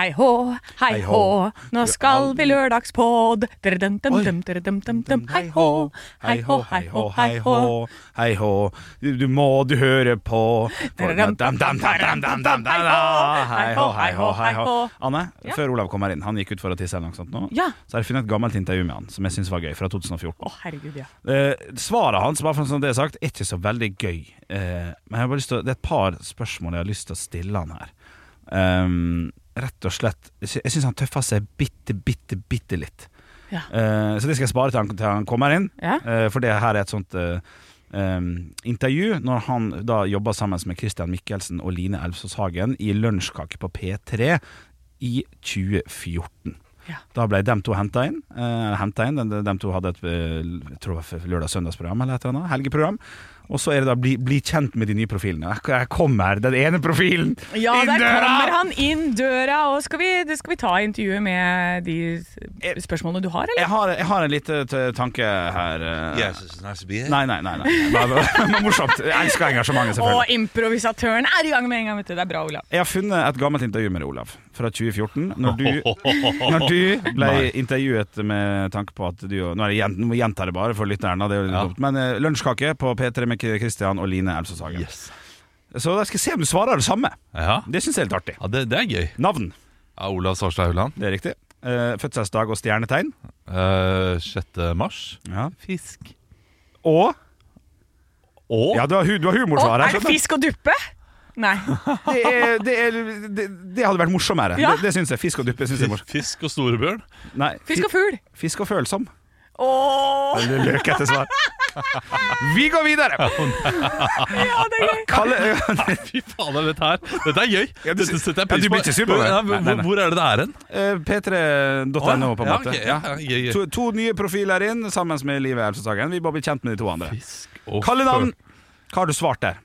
Hei hå, hei hå, nå skal vi lørdagspod. Hei hå, hei hå, hei hå, hei hå. hei hå. Du, må du høre på. Hei hå, hei hå, hei hå. Anne, før Olav kommer inn, han gikk ut for å tisse eller noe sånt nå, Ja. så har jeg funnet et gammelt intervju med han som jeg syns var gøy, fra 2014. Å, herregud, ja. Eh, svaret hans bare for sånn det er sagt, er ikke så veldig gøy. Eh, men det er et par spørsmål jeg har lyst til å stille han her. Rett og slett Jeg sy- syns han tøffer seg bitte, bitte, bitte litt. Ja. Uh, så det skal jeg spare til han, til han kommer inn. Ja. uh, for det her er et sånt uh, um, intervju når han da jobber sammen med Christian Mikkelsen og Line Elvsås Hagen i Lunsjkake på P3 i 2014. Ja. Da ble de to henta inn. Inn. De, de to hadde et jeg tror det var lørdag-søndagsprogram eller et eller annet. Helgeprogram. Og så er det da bli, bli kjent med de nye profilene. Jeg kommer, den ene profilen! Ja, inn der kommer han inn døra, og skal vi, skal vi ta intervjuet med de spørsmålene du har, eller? Jeg har, jeg har en liten tanke her. eh. Yes, it's nice to be here. Nei, nei, nei. nei. Bare, bare morsomt. Jeg elsker engasjementet, selvfølgelig. Og improvisatøren er i gang med en gang, vet du. Det er bra, Olav. Jeg har funnet et gammelt intervju med deg, Olav, fra 2014. Når du, når du ble intervjuet med tanke på at du Nå er det gjent, nå gjentar jeg det bare for lytteren, da, det er litt Ja. dumt. Men uh, lunsjkake på P3 med Kristian og Line Elvsås Hagen. Yes. Så jeg skal se om du svarer det samme. Ja, Det syns jeg er litt artig. ja det, det er gøy. Navn, Ja, Olav Svarstad Hauland. det er riktig. Uh, fødselsdag og stjernetegn. Uh, 6. mars. Ja. Fisk. Og Og Ja, du har, du har Å, Og er det fisk og duppe? Nei. Det, er, det, er, det, det hadde vært morsommere. Ja. Det, det syns jeg. Fisk og duppe syns jeg er morsomt. fisk og storebjørn. Nei, Fisk og fugl. fisk og følsom. Oh. Veldig løkete svar. Vi går videre! ja, det er gøy. Kalle, Fy fader, dette her Dette er gøy. Ja, du- Dette setter jeg ja, pris du på. blir ikke sur på det? Nei, nei, hvor, nei. hvor er det det er hen? eh, P3.no, på en ja, måte. ok, ja, ja, gøy, gøy. To, to nye profiler inn sammen med Live Elsesagen. Vi bare blir kjent med de to andre. Kalle Navn, Kallenavn. Hva har du svart der?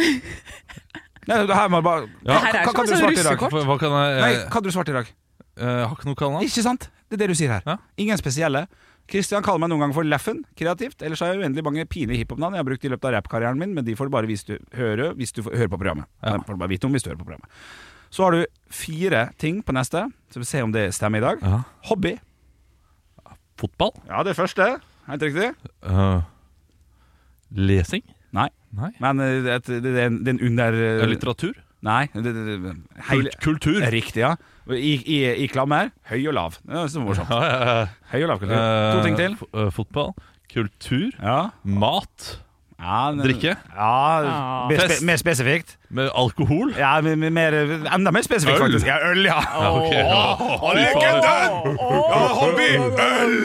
Nei, det her må bare Ja. Det her er hva, hva, som en du svarte i dag? russekort. Hva, hva kan jeg Nei, hva har du svart i dag? Jeg har ikke noe kallenavn. Ikke sant? Det er det du sier her. Ja. Ingen spesielle. Kristian kaller meg noen ganger for Leffen, kreativt. Ellers har jeg uendelig mange pinlige hiphop-navn jeg har brukt i løpet av rappkarrieren min, men de får du bare hvis du hører, hvis du får- hører på programmet. Ja. Det får du bare vite om hvis du hører på programmet. Så har du fire ting på neste, så vi ser om det stemmer i dag. Ja. Hobby. Fotball. Ja, det første. Helt riktig. Eh, lesing. Nei. Nei. Men eh, det, er- det er en, det er under... Eh, Litteratur. Nei. Det, det, heil, Kultur. Riktig, ja. I, i, I klammer. Høy og lav. Det er så morsomt. Ja, ja, ja. Høy og lav kultur. To ting til. eh, fotball. Kultur. Ja. Mat. ja men, Drikke. Ja, mer, spe, mer spesifikt. Med alkohol. Ja, mer, enda mer spesifikt, Øl. faktisk. Ja, øl, ja. Ja, ok. Ja. Legenden! Ja, hobby! Øl!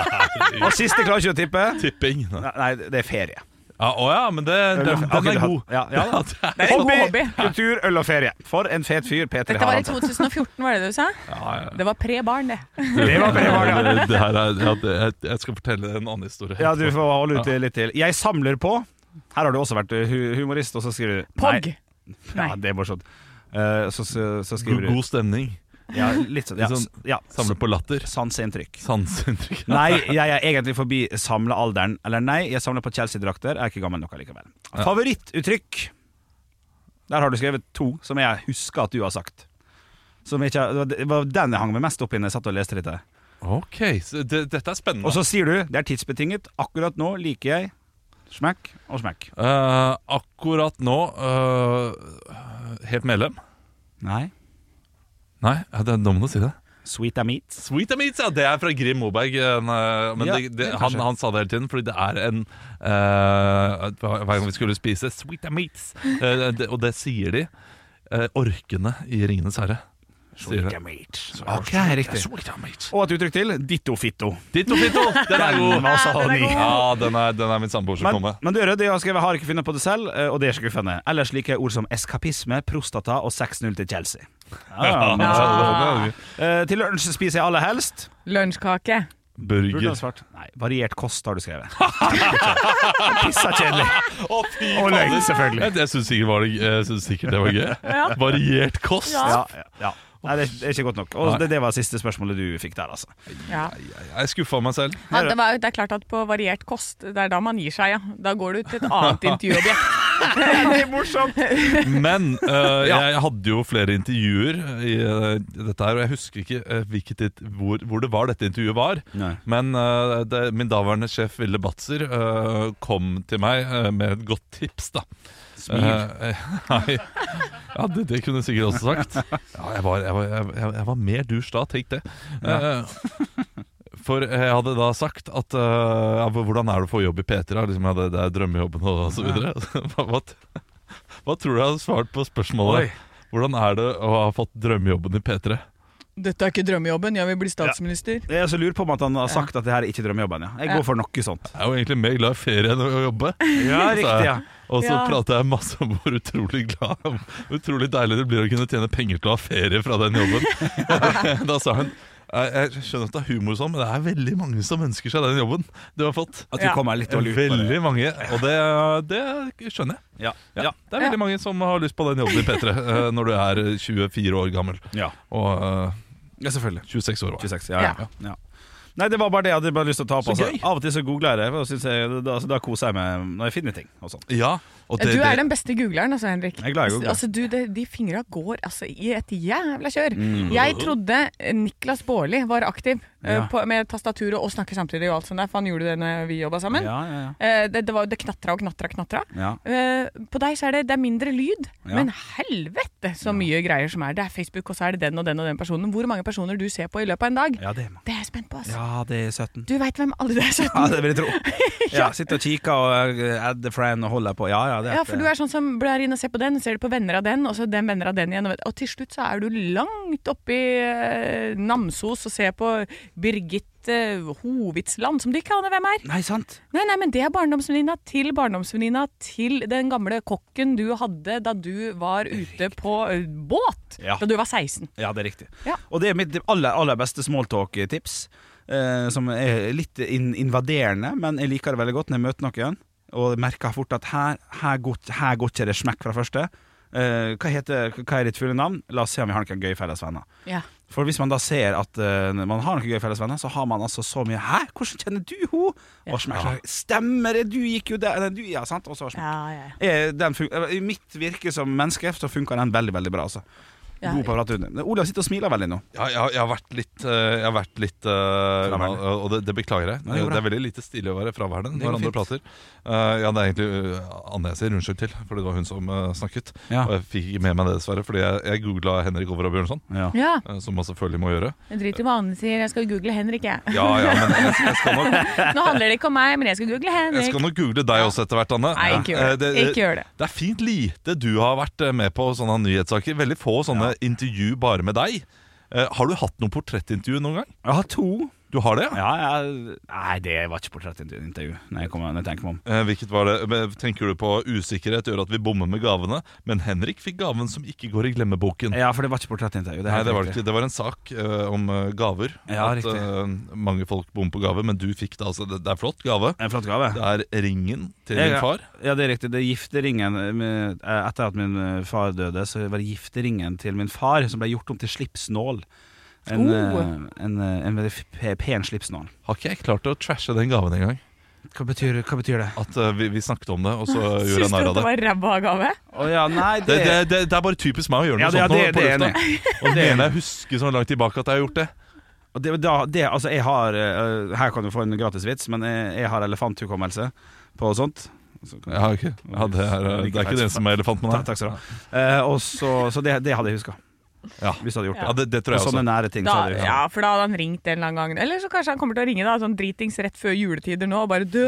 Og siste klarer ikke å tippe. Tipping. Nei, Nei, det er ferie. Ja, å ja, men det, den, den, den er god. Ja, ja. Det er en god Hobby, hobby. kultur, øl og ferie. For en fet fyr Peter Dette var i Harald. 2014, var det det du sa? Det var pre-barn, det. Det var bra, ja. Det, her er, ja, det, jeg, jeg skal fortelle en annen historie. Ja, du får holde ut litt til. Jeg samler på Her har du også vært hu humorist, og så skriver du Pog. Nei. Nei. Ja, det er morsomt. Eh, så, så, så God, skriver du god stemning. Ja, litt sånn. Ja, sånn ja. Samle på latter. Sanseinntrykk. Sanseinntrykk. Nei, jeg er egentlig forbi samlealderen. Eller nei, jeg samler på Chelsea-drakter. Er ikke gammel nok likevel. Ja. Favorittuttrykk. Der har du skrevet to som jeg husker at du har sagt. Som ikke, det var den jeg hang meg mest opp i når jeg satt og leste dette. Ok, så det, dette er spennende. Og så sier du det er tidsbetinget. Akkurat nå liker jeg smekk og smekk. Uh, akkurat nå uh, Helt medlem? Nei. Nei, det er dumt å si det. Sweet meat. Sweet Meats, ja, det er fra Grim Moberg. eh, Men Ja, det, det, han, han sa det hele tiden fordi det er en eh, Hver gang vi skulle spise Sweet Meats, uh, det, og det sier de. Uh, orkene i Ringenes herre. sier det. Ok, riktig. Og et uttrykk til. Ditto fitto. Ditto fitto! Den er god! Den er god. Ja, den er, den er min samboer som Men, kommer. men du er rød, jeg har skrevet 'har ikke funnet på det selv', eh, og det er skuffende. Ellers liker jeg ord som eskapisme, prostata og 6-0 til Chelsea. Ja, men, Ja. eh, til lunsj spiser jeg aller helst. Lunsjkake. Burde Burger. ha svart. Nei, variert kost har du skrevet. Pissa kjedelig. Og løgn, selvfølgelig. Jeg, jeg syns sikkert, var det- jeg synes sikkert det var gøy. Variert kost. Ja, ja, ja. Nei, det er ikke godt nok. Og det, det var siste spørsmålet du fikk der, altså. Ja. Jeg skuffa meg selv. Ja, det, var, det er klart at på variert kost, det er da man gir seg, ja. Da går du til et annet intervjuobjekt. Det er morsomt! Men uh, jeg hadde jo flere intervjuer i uh, dette her, og jeg husker ikke uh, hvilket, hvor, hvor det var dette intervjuet var. Nei. Men det, min daværende sjef Ville Batzer kom til meg med et godt tips, da. Smil. Eh. Ja, det, det kunne jeg sikkert også sagt. Ja, jeg, var, jeg, var, jeg, var mer dusj da, tenk det. Eh, for jeg hadde da sagt at uh, ja, Hvordan er det å få jobb i P3? Liksom, ja, det, det er drømmejobben og så videre. Hva, hva tror du jeg hadde svart på spørsmålet? Oi. Hvordan er det å ha fått drømmejobben i P3? Dette er ikke drømmejobben, jeg vil bli statsminister. Jeg er så lurer på om at han har sagt at det her er ikke drømmejobben. Ja. Jeg Ja. går for noe sånt. Jeg er jo egentlig mer glad i ferie enn å jobbe. Ja, riktig, ja. Og så Ja. prater jeg masse om hvor utrolig glad utrolig deilig det blir å kunne tjene penger til å ha ferie fra den jobben. da sa hun jeg, skjønner at det er humor sånn, men det er veldig mange som ønsker seg den jobben du har fått. At du Ja. kommer litt dårlig ut. Veldig mange, og det, det skjønner jeg. Ja. Ja, Ja. Det er veldig mange som har lyst på den jobben i P3 eh, når du er 24 år gammel. Ja. Og eh, ja, selvfølgelig. 26 år. var jeg. 26, ja, ja. ja. Nei, det var bare det jeg hadde bare lyst til å ta opp. Så Altså. gøy. Av og til så googler jeg det, og synes jeg, da, altså, da koser jeg meg når jeg finner ting. Og sånt. Ja, det, du er den beste googleren, altså, Henrik. Jeg er glad i google. Altså, du, det, de fingra går altså, i et jævla kjør. Mm. Jeg trodde Niklas Baarli var aktiv eh, Ja. på, med tastaturet og snakke samtidig og alt sånt der, for han gjorde det når vi jobba sammen. Ja, ja, ja. Eh, det, det, var, det knatra og knatra knatra. ja. Eh, på deg så er det, det er mindre lyd, men helvete så mye greier som er. Det er Facebook, og så er det den og den og den personen. Hvor mange personer du ser på i løpet av en dag, ja det er det er jeg spent på. Altså. Ja, det er 17. Du veit hvem alle det er, 17? Ja, det vil jeg tro. Ja, Sitter og kikker og add adder friend og holder på. Ja, ja, det er Ja, for du er sånn som blar inn og ser på den, ser du på venner av den, og så den venner av den igjen. Og og til slutt så er du langt oppe i eh, Namsos og ser på Birgitte Hovitsland, som de ikke aner hvem er. Nei, sant? Nei, nei, men det er barndomsvenninna til barndomsvenninna til den gamle kokken du hadde da du var ute på eh, båt Ja. da du var 16. Ja, det er riktig. Ja. Og det er mitt aller, aller beste smalltalk-tips. Eh, som er litt in invaderende, men jeg liker det veldig godt når jeg møter noen. Og merka fort at her, her, går, her går ikke det smekk fra første. Uh, hva, heter, hva er ditt fulle navn? La oss se om vi har noen gøye fellesvenner. Ja. For hvis man da ser at uh, man har noen gøye fellesvenner, så har man altså så mye Hæ, hvordan kjenner du henne? Og smekk. Stemmer det, du gikk jo der du, Ja, sant? Og så smekk. Ja, ja, ja. Eh, I mitt virke som menneske så funker den veldig, veldig bra. Altså. Ja. God under. Olav sitter og smiler veldig nå. Ja, jeg, har- jeg har vært litt, eh, jeg har vært litt uh. Og det, det beklager jeg. Nei, det det er veldig lite stilig å være fraværende når andre prater. Uh, ja, Det er egentlig uh, Anne jeg sier unnskyld til, for det var hun som snakket. Ja. Og jeg fikk ikke med meg det, dessverre, fordi jeg, jeg googla Henrik Over og Bjørnson. Ja. ja. Som man selvfølgelig må gjøre. Jeg driter i hva Anne sier, jeg skal google Henrik, jeg. Ja, ja, men jeg, jeg, skal nok, Nå handler det ikke om meg, men jeg skal google Henrik. jeg skal nok google deg også etter hvert, Anne. Nei, ikke gjør det. Det, Ikke gjør det. Det er fint lite du har vært med på sånne nyhetssaker. Veldig få sånne intervju bare med deg. Eh, har du hatt noe portrettintervju noen gang? Jeg har to. Du har det, ja? Ja, jeg, Nei, det var ikke portrettintervju. Når jeg, kommer, når jeg tenker meg om. Eh, Hvilket var det? Tenker du på usikkerhet gjør at vi bommer med gavene? Men Henrik fikk gaven som ikke går i glemmeboken. Ja, for det var ikke portrettintervju. Det, Nei, det var det var en sak uh, om eh, gaver. Ja, at eh, mange folk bommer på gaver, men du fikk det. altså Det, det er flott gave. En flott gave. Det er ringen til jeg, din far. Ja, det er riktig. Det er gifteringen Etter at min far døde, så var det gifteringen til min far som ble gjort om til slipsnål. En, Oh. eh, en, eh, en veldig pe- pen slipsnål. Har ikke jeg klart å trashe den gaven engang? Hva betyr, hva betyr det? At uh, vi, vi snakket om det, og så gjorde jeg Syns du at av det det. var ræva gave? Oh, ja, nei, Det, det, det, det, det er bare typisk meg å gjøre noe Ja, det- ja, det, nå det- på det er lufta. Og det ene jeg husker så langt tilbake at jeg har gjort det. Og det, da, det, altså jeg har uh, Her kan du få en gratis vits, men jeg, jeg har elefanthukommelse på sånt. Så Jeg har ikke. Ja, det, er, det er ikke det som er elefanten med Ta, deg. takk skal du ha. Uh, og så, så det, det hadde jeg huska. Ja. Hvis du hadde gjort det. Ja, det, det tror jeg sånne også. nære ting. Da, så hadde du, ja, for da hadde han ringt en eller annen gang. Eller så kanskje han kommer til å ringe da, sånn dritings rett før juletider nå og bare Du,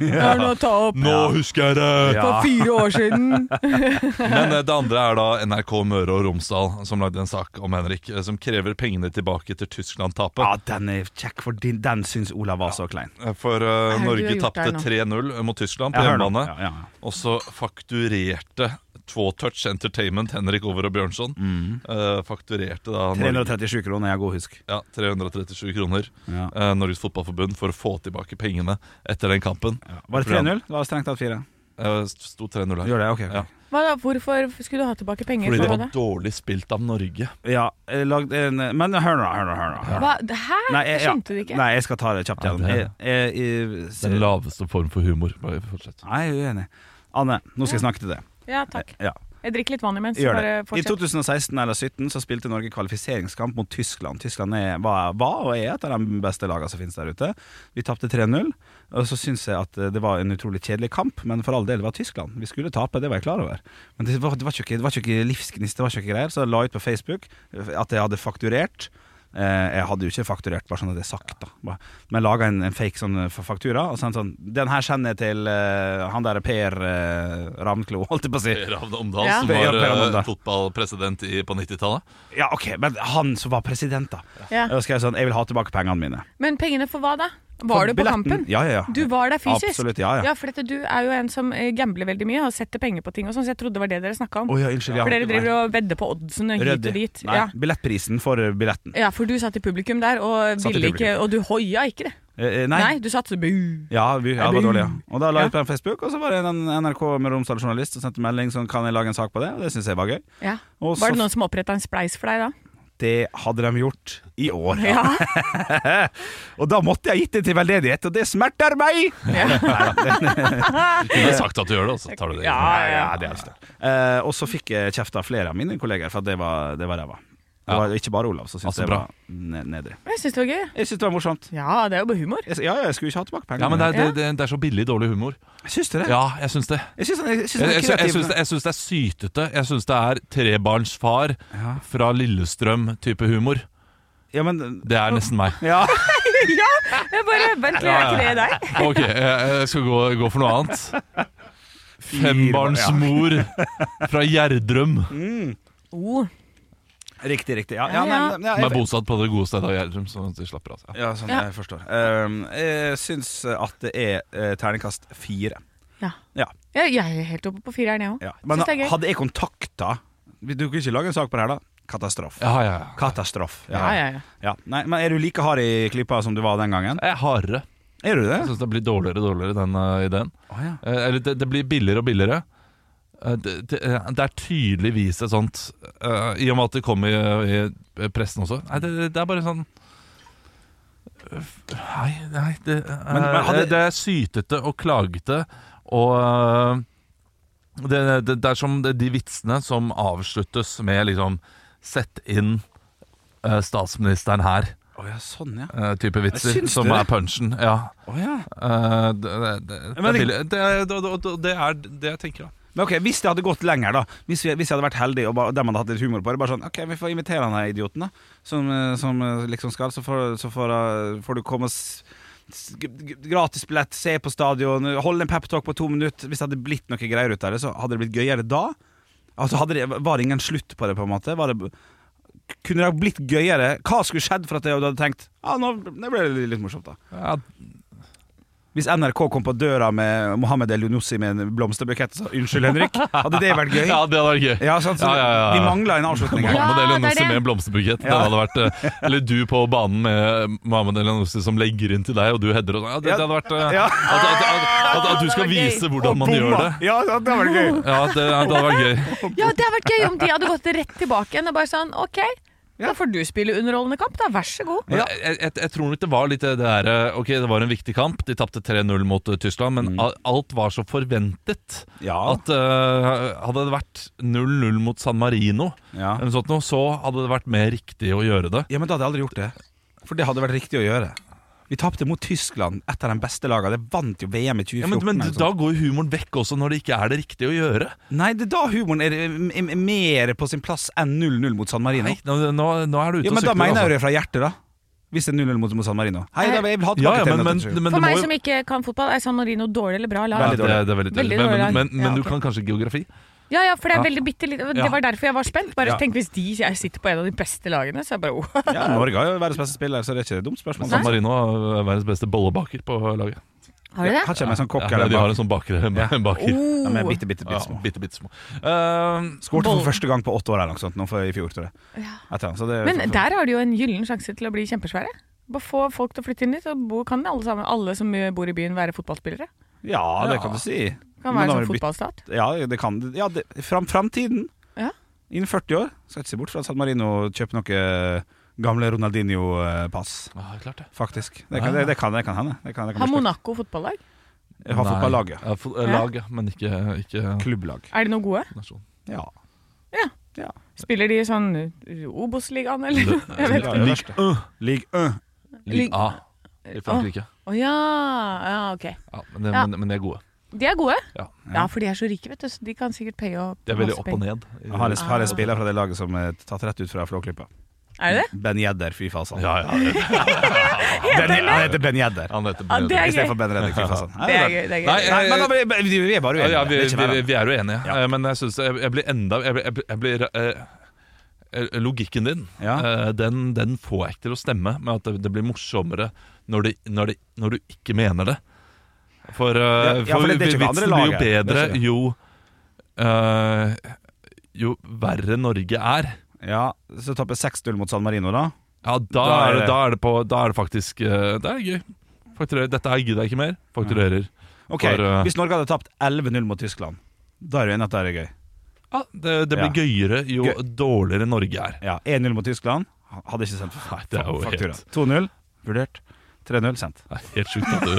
jeg har noe å ta opp Nå husker jeg det! Ja. for fire år siden. Men eh, det andre er da NRK Møre og Romsdal som lagde en sak om Henrik, eh, som krever pengene tilbake til Tyskland-tapet. ja, den er kjekk, for din, den syns Olav var så klein. Eh, For du Norge tapte 3-0 mot Tyskland på Ja, hør nå. hjemmebane. Ja, ja. Og så fakturerte Tvåtouch Entertainment, Henrik Over og Bjørnson, eh, fakturerte da Norge, 337 kroner, jeg er god husk. ja, 337 kroner Ja. Uh, Norges Fotballforbund for å få tilbake pengene etter den kampen. Var det 3-0? Det var strengt tatt 4. Uh, sto 3-0 her. Gjør det, ok. okay. Ja. Hva da? Hvorfor skulle du ha tilbake penger? Fordi det var det? dårlig spilt av Norge. Ja, lagde en Men hør nå, hør nå. Hør nå. Hva? Hæ? Nei, jeg, ja. skjønte du ikke. Nei, jeg skal ta det kjapt Ja, jeg, jeg, Den laveste form for humor. Bare fortsett. Nei, jeg er uenig. Anne, nå skal jeg snakke til deg. Ja, takk. Ja, Jeg drikker litt vann imens. gjør det. I 2016 eller 2017 så spilte Norge kvalifiseringskamp mot Tyskland. Tyskland er, var, var og er et av de beste lagene som finnes der ute. Vi tapte 3-0. Og så syns jeg at det var en utrolig kjedelig kamp, men for all del, det var Tyskland. Vi skulle tape, det var jeg klar over. Men det var, det var, ikke, det var ikke livsgnist, det var ikke greier. Så jeg la ut på Facebook at jeg hadde fakturert. Eh, jeg hadde jo ikke fakturert, bare sånn at det er sagt, da. Men laga en, en fake sånn faktura. Og sånn, sånn Den her sender jeg til uh, han der Per uh, Ravnklo, holdt jeg på å si. Ravn Omdal, Ja. som var Per eh, Omdal. fotballpresident i, på 90-tallet. Ja, ok, men han som var president, da. Ja. Da skrev jeg sånn Jeg vil ha tilbake pengene mine. Men pengene for hva da? Var du på Billetten- kampen? Ja, ja, ja. Du var der fysisk? Absolutt, ja, ja. Ja, for dette, du er jo en som eh, gambler veldig mye og setter penger på ting og sånn, så jeg trodde det var det dere snakka om. Oh, ja, unnskyld. Ja. For dere driver og vedder på oddsen hit og dit. Nei, Ja. billettprisen for billetten. ja, for du satt i publikum der og ville ikke Og du hoia ikke det. Eh, eh, Nei, nei. du satt bu. Ja, vi, ja, det var dårlig, ja. Og da la jeg Ja. ut på en Facebook, og så var det en NRK med Romsdal-journalist som sendte melding sånn Kan jeg lage en sak på det? Og det syns jeg var gøy. Ja. Og Var det noen som oppretta en spleis for deg da? Det hadde de gjort i år. Ja. og da måtte jeg gitt det til veldedighet, og det smerter meg! Du kunne sagt at du gjør det, og så tar du det. Ja, ja. det er det. Uh, og så fikk jeg kjeft av flere av mine kolleger for at det var, det var ræva. Det var ikke bare Olav som syntes Altså, det var ne nedrig. Jeg syns det var gøy. Jeg synes det var morsomt. Ja, det er jo bare humor. Jeg, ja, jeg skulle ikke ha tilbake pengene. Ja, men det er, det, det, det er så billig dårlig humor. Syns du det? Ja, jeg syns det. Jeg syns jeg, syns er det, jeg syns det er sytete. Jeg syns det er trebarnsfar Ja. fra Lillestrøm-type humor. Ja, men Det er nesten meg. Ja. Jeg bare, Vent, er ikke det deg? Ok, jeg, skal gå, gå for noe annet. Fembarnsmor fra Gjerdrum, Oh, Riktig, riktig. Ja, Ja, ja, men, ja, som er bosatt på det gode stedet av Gjerdrum. Så de slapper av. Ja. ja, sånn, Ja. jeg forstår. Um, jeg syns at det er uh, terningkast fire. ja. Ja. Jeg, jeg er helt oppe på fireren, jeg òg. Ja. Men hadde jeg kontakta Du kunne ikke lage en sak på det her, da? Katastrof. Ja, ja, ja. Katastrof. Ja, ja, ja. Ja. Nei, men er du like hard i klypa som du var den gangen? Jeg er hardere. Er du det? Jeg syns det blir dårligere og dårligere, den uh, ideen. Oh, ja. Eller det, det blir billigere og billigere. Eh, det, det, det er tydeligvis et sånt uh, I og med at det kom i, i pressen også. Nei, det, det er bare sånn Nei, nei det, eh, Men- men hadde- det er sytete og klagete og uh, det, er som de vitsene som avsluttes med liksom Sett inn eh, statsministeren her. Oh, ja, sånn, ja. eh, type vitser. Som er punchen. Ja. Oh, ja. Eh, det er det jeg tenker, da. Men ok, Hvis det hadde gått lenger, da Hvis, vi, hvis jeg hadde vært heldig og dem hadde hatt litt humor på det Bare sånn, ok, vi får invitere han idioten da Som, som eh, liksom skal Så får, så får, eh, får du komme s- s- g- g- Gratis billett, se på stadion Holde en peptalk på to minutter. Hvis det hadde blitt noe greier ut av det Så hadde det blitt gøyere da. Altså det, Var det ingen slutt på det på en måte? Det, Kunne det blitt gøyere? Hva skulle skjedd for at du hadde tenkt Ja, nå nå ble det litt morsomt da? Ja, Hvis NRK kom på døra med Mohammed El Younussi med en blomsterbukett og sa 'Unnskyld, Henrik', hadde det vært gøy? ja det hadde vært gøy. Ja, sant, så Ja, ja, ja. Vi mangla en avslutning her. Ja, Mohammed El er med en blomsterbukett. Det hadde vært, eh, eller du på banen med Mohammed Elionossi som legger inn til deg, og du header og sånn. Ja, det, det hadde vært eh, Ja. at, at, at, at, at du skal det var gøy. vise hvordan man gjør det. Ja, det det vært gøy. Ja, det, det hadde vært gøy. Ja, det hadde vært gøy om de hadde gått rett tilbake igjen og bare sånn OK, da får du spille underholdende kamp, da. Vær så god. Ja. jeg, jeg, jeg tror nok det var litt det der Ok, det var en viktig kamp. De tapte 3-0 mot eh, Tyskland, men mm. alt var så forventet. Ja. At uh, Hadde det vært 0-0 mot San Marino, Ja. eller sånt så hadde det vært mer riktig å gjøre det. ja, men da hadde jeg aldri gjort det. For det hadde vært riktig å gjøre. Vi tapte mot Tyskland, et av de beste lagene. Det vant jo VM i 2014. Ja, men, men eller da går jo humoren vekk også når det ikke er det riktige å gjøre. Nei, det er da humoren er, er, er mer på sin plass enn 0-0 mot San Marino. Nei, nå, nå, nå er du ute Ja, og men da mener jeg altså. det fra hjertet, da. Hvis det er 0-0 mot, San Marino. Hei, da, jeg vil ha tilbake Ja, ja, men, men, men For meg jo som ikke kan fotball, er San Marino dårlig eller bra lag? Veldig dårlig. det veldig Veldig dårlig. Men, men, men, Ja, du kan kanskje geografi? Ja, ja, for det er veldig bitte litt Det var derfor jeg var spent. Bare Ja. tenk hvis de jeg sitter på en av de beste lagene, så er jeg bare oh. Ja, Norge har jo verdens beste spiller, så det er ikke et dumt spørsmål. San Marino er verdens beste bollebaker på laget. Har de det? Her kommer med sånn kokk Ja, eller de har bak. en sånn baker. Ja. baker. Ja, men Oh. bitte, bitte, bitte Ja, små. bitte, bitte små. Eh, Skårte for første gang på åtte år eller noe sånt, nå for i fjor, tror jeg. Etter, han, så det, Men der har de jo en gyllen sjanse til å bli kjempesvære. Bare få folk til å flytte inn dit, så bo- kan alle, sammen, alle som bor i byen være fotballspillere. Ja, det kan du si. Kan være sånn det fotballstat. Ja, det kan ja, det, fram, Framtiden. Ja. Innen 40 år. Skal ikke se bort fra at San Marino kjøper noe gamle Ronaldinho-pass. ja, klart det. Faktisk. Det kan, det, det kan, det kan hende. Det kan, det kan Har. Monaco fotballag? Jeg har Nei. fotballaget. Ja, eh, lag, men ikke, ikke Klubblag. Er de noe gode? nasjon. Ja. Ja. ja. Spiller de sånn uh, Obos-ligaen, eller? Jeg vet ikke. Ligue 1. Ligue A i Frankrike. Å ja. ja, ok. Ja, men, det, Ja. men, men de er gode. De er gode. Ja. Ja, for de er så rike, vet du. Så de kan sikkert paye opp De er veldig opp og ned. Jeg har en, har en spiller fra det laget som er tatt rett ut fra Flåklypa. Er det det? Ben Jedder, fy fasan. Ja, ja, Ben, han heter Ben Jedder. han heter Ja, det er I stedet for Ben Reddik, fy fasan. Det er gøy. Det er gøy. Nei, Nei, men da, vi, vi er bare uenige. ja, vi, er ikke vi, vi er uenige, enige, Eh, men jeg synes jeg, jeg blir enda Jeg blir, jeg blir, eh, eh, Logikken din, Ja. eh, den, den får jeg ikke til å stemme med at det, det blir morsommere når, det, når, det, når du ikke mener det. For, uh, Ja, for det- det er det vitsen blir jo. Det er bedre jo uh, Jo verre Norge er. Ja, så tapper 6-0 mot San Marino, da. Ja, da, Da er er det, det- da, er det på, da er det faktisk uh, Det er gøy. Fakturerer. Dette gøy, gidder jeg ikke mer. Fakturerer. Ok, For, Hvis Norge hadde tapt 11-0 mot Tyskland, da er du enig at det er gøy? Ja, det, det blir gøyere jo Gøy. dårligere Norge er. Ja, 1-0 mot Tyskland hadde ikke sendt Nei, det er jo faktura. helt- 2-0 vurdert. 3-0 sendt. Det er helt sjukt at du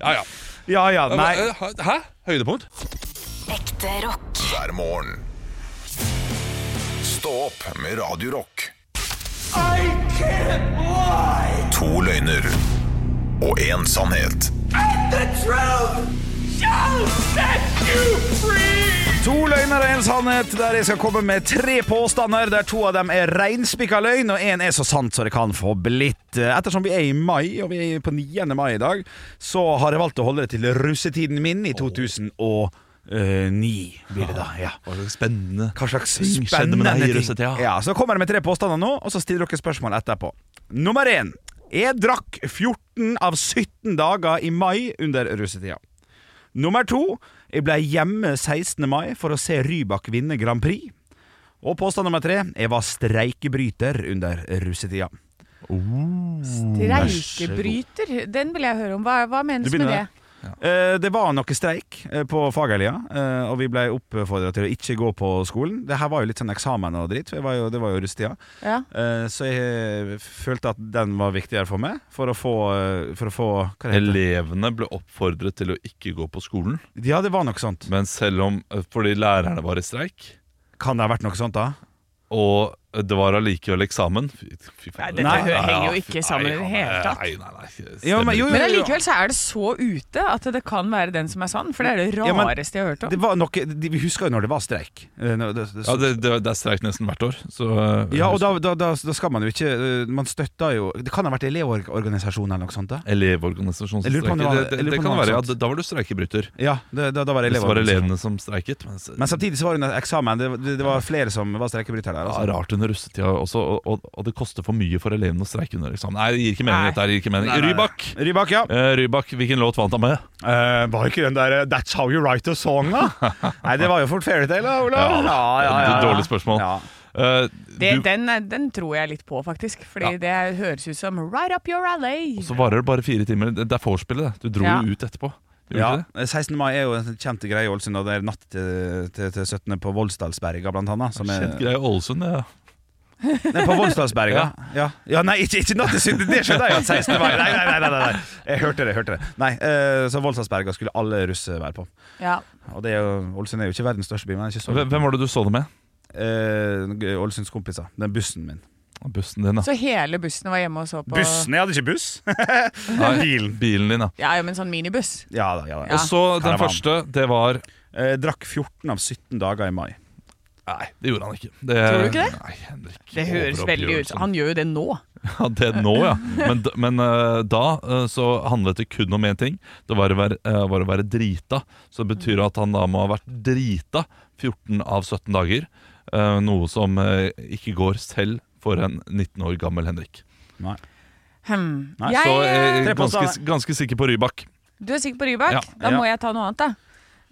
Ja, ja. Ja ja, nei. Eh, Hæ? Høydepunkt? Ekte rock. hver morgen. Stå opp med Radio Rock. To løgner og én sannhet. To løgner og en sannhet, der jeg skal komme med tre påstander. Der to av dem er reinspikka løgn, og én er så sant så det kan få blitt. Ettersom vi er i mai, og vi er på 9. mai i dag, så har jeg valgt å holde det til russetiden min i 2009. Blir det da, ja Hva slags spennende Hva slags spennende ting. russetida? Ja, så kommer jeg med tre påstander nå, og så stiller dere spørsmål etterpå. Nummer én. Jeg drakk 14 av 17 dager i mai under russetida. Nummer to. Jeg ble hjemme 16. mai for å se Rybak vinne Grand Prix. Og påstand nummer tre. Jeg var streikebryter under russetida. Streikebryter, den vil jeg høre om. Hva, hva menes Du med det? Eh, det var noe streik eh, på Fagerlia, eh, og vi ble oppfordra til å ikke gå på skolen. Det her var jo litt sånn eksamen og dritt, for var jo, det var jo russetida. Ja. Eh, Så jeg følte at den var viktigere for meg, for å få, for å få Hva det heter Elevene ble oppfordret til å ikke gå på skolen, Ja, det var noe sånt. men selv om fordi lærerne var i streik, Kan det ha vært noe sånt, da? og det var allikevel eksamen Fy, fy faen. Nei, dette Nei, henger jo ikke sammen i det hele tatt. Nei, nei, nei, jo, men jo, jo, Men allikevel så er det så ute at det kan være den som er sann. For det er det Ja, men rareste jeg har hørt Det om. de- vi husker jo når det var streik. Det, når det- det- Ja, det, det, det er streik nesten hvert år, så eh, Ja, og da, da, da, da skal man jo ikke eh, Man støtter jo Det kan ha vært elevorganisasjon eller noe sånt? da Elevorganisasjonsstreik. det Det, det, kan være, ja, da var du streikebryter. Ja, det, da, da var det det var elevorganisasjon. elevene som streiket. Men, Men samtidig så var det under eksamen. Det, det, det var flere som var streikebrytere der. ja, Altså. rart under russetida også, og, og, og det koster for mye for elevene å streike under eksamen. Nei, det gir ikke mening. Nei. dette gir ikke mening Nei, nei, nei. Rybak! Rybak, ja. uh, Rybak, hvilken låt vant han med? Uh, var ikke den der uh, 'That's how you write a song', da? Nei, det var jo fort Fairytale, da, Olav. Ja, ja, ja Dårlig spørsmål. Ja. Eh, Det, du, den, den tror jeg litt på, faktisk. Fordi Ja. det høres ut som right up your alley. Og så varer det bare fire timer. Det det er vorspielet, det. Du dro Ja. jo ut etterpå. Ja, 16. mai er jo en kjent greie i Ålesund, og det er natt til, til, til 17. på Voldsdalsberga, blant annet. Som er, Kjent greie i Ålesund, ja. Nei, på Voldsdalsberga. Ja. ja, nei, ikke, ikke natt til 17. Det skjønner jeg at 16. mai. Nei, nei, nei, nei. Jeg hørte det. jeg hørte det Nei, uh, Så Voldsdalsberga skulle alle russe være på. Ja. Og det er jo, Ålesund er jo ikke verdens største by, men ikke så Hvem hvem var det du så det med? eh, Ålesunds kompiser. Den bussen min. Bussen din, da. Så hele bussen var hjemme og så på Bussen? Jeg hadde ikke buss. Nei, Bilen. Bilen din, da. Ja, ja, men sånn minibuss. Ja da. ja da. Ja. Og så den Karavan. første, det var uh, drakk 14 av 17 dager i mai. Nei, det gjorde han ikke. Det, Tror du ikke det? Nei, Henrik. Det høres veldig ut Han gjør jo det nå. Ja, det nå, ja. Men, men eh, da eh, så handlet det kun om én ting. Det var å, være, eh, var å være drita. Så det betyr at han da må ha vært drita 14 av 17 dager. eh, noe som ikke går selv for en 19 år gammel Henrik. Nei. Hmm. Nei, Så jeg er ganske, ganske sikker på Rybak. du er sikker på Rybak? Ja. Da må jeg ta noe annet, da.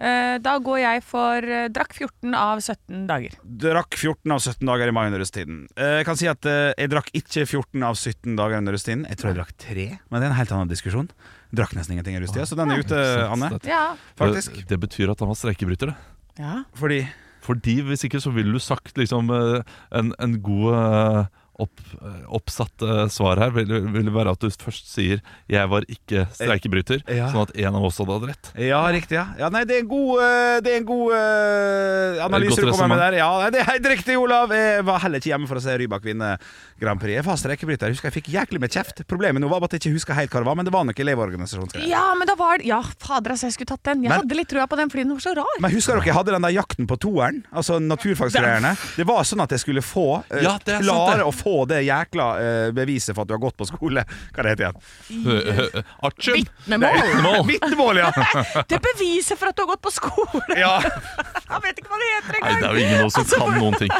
Eh, da går jeg for eh, drakk 14 av 17 dager. Drakk 14 av 17 dager i mai under russetiden. Eh, Jeg kan si at eh, jeg drakk ikke 14 av 17 dager under russetiden. Jeg tror jeg drakk tre, men det er en helt annen diskusjon. Drakk nesten ingenting i russetida, så den er ute, Anne. Det, Ja. Faktisk. det betyr at han var streikebryter. det. ja. Fordi Fordi hvis ikke så ville du sagt liksom en, en god opp, eh, oppsatt eh, svar her vil, vil være at du først sier 'jeg var ikke streikebryter', Ja. sånn at en av oss hadde hatt rett. Ja, riktig. ja, ja Nei, det er en god, eh, det er en god uh, analyse du kommer med der. Ja, nei, Det er helt riktig, Olav. Jeg var heller ikke hjemme for å se Rybak vinne Grand Prix. Jeg var streikebryter. Jeg husker jeg fikk jæklig med kjeft. Problemet nå var bare at jeg ikke husker helt hva det var, men det var nok elevorganisasjonsgreier. ja, men da var det Ja, fader, altså, jeg skulle tatt den. Jeg Men- hadde litt trua på den fordi den var så rar. Men husker dere jeg hadde den der jakten på toeren? Altså naturfagsgreiene. Det var sånn at jeg skulle få uh, Ja, klare å få det jækla eh, beviset for at du har gått på skole. Hva det heter igjen? Artium! Vitnemål! Vitnemål, ja! Det er beviser for at du har gått på skole! ja. Jeg vet ikke hva det heter Nei, det er jo ingen av oss som kan noen ting.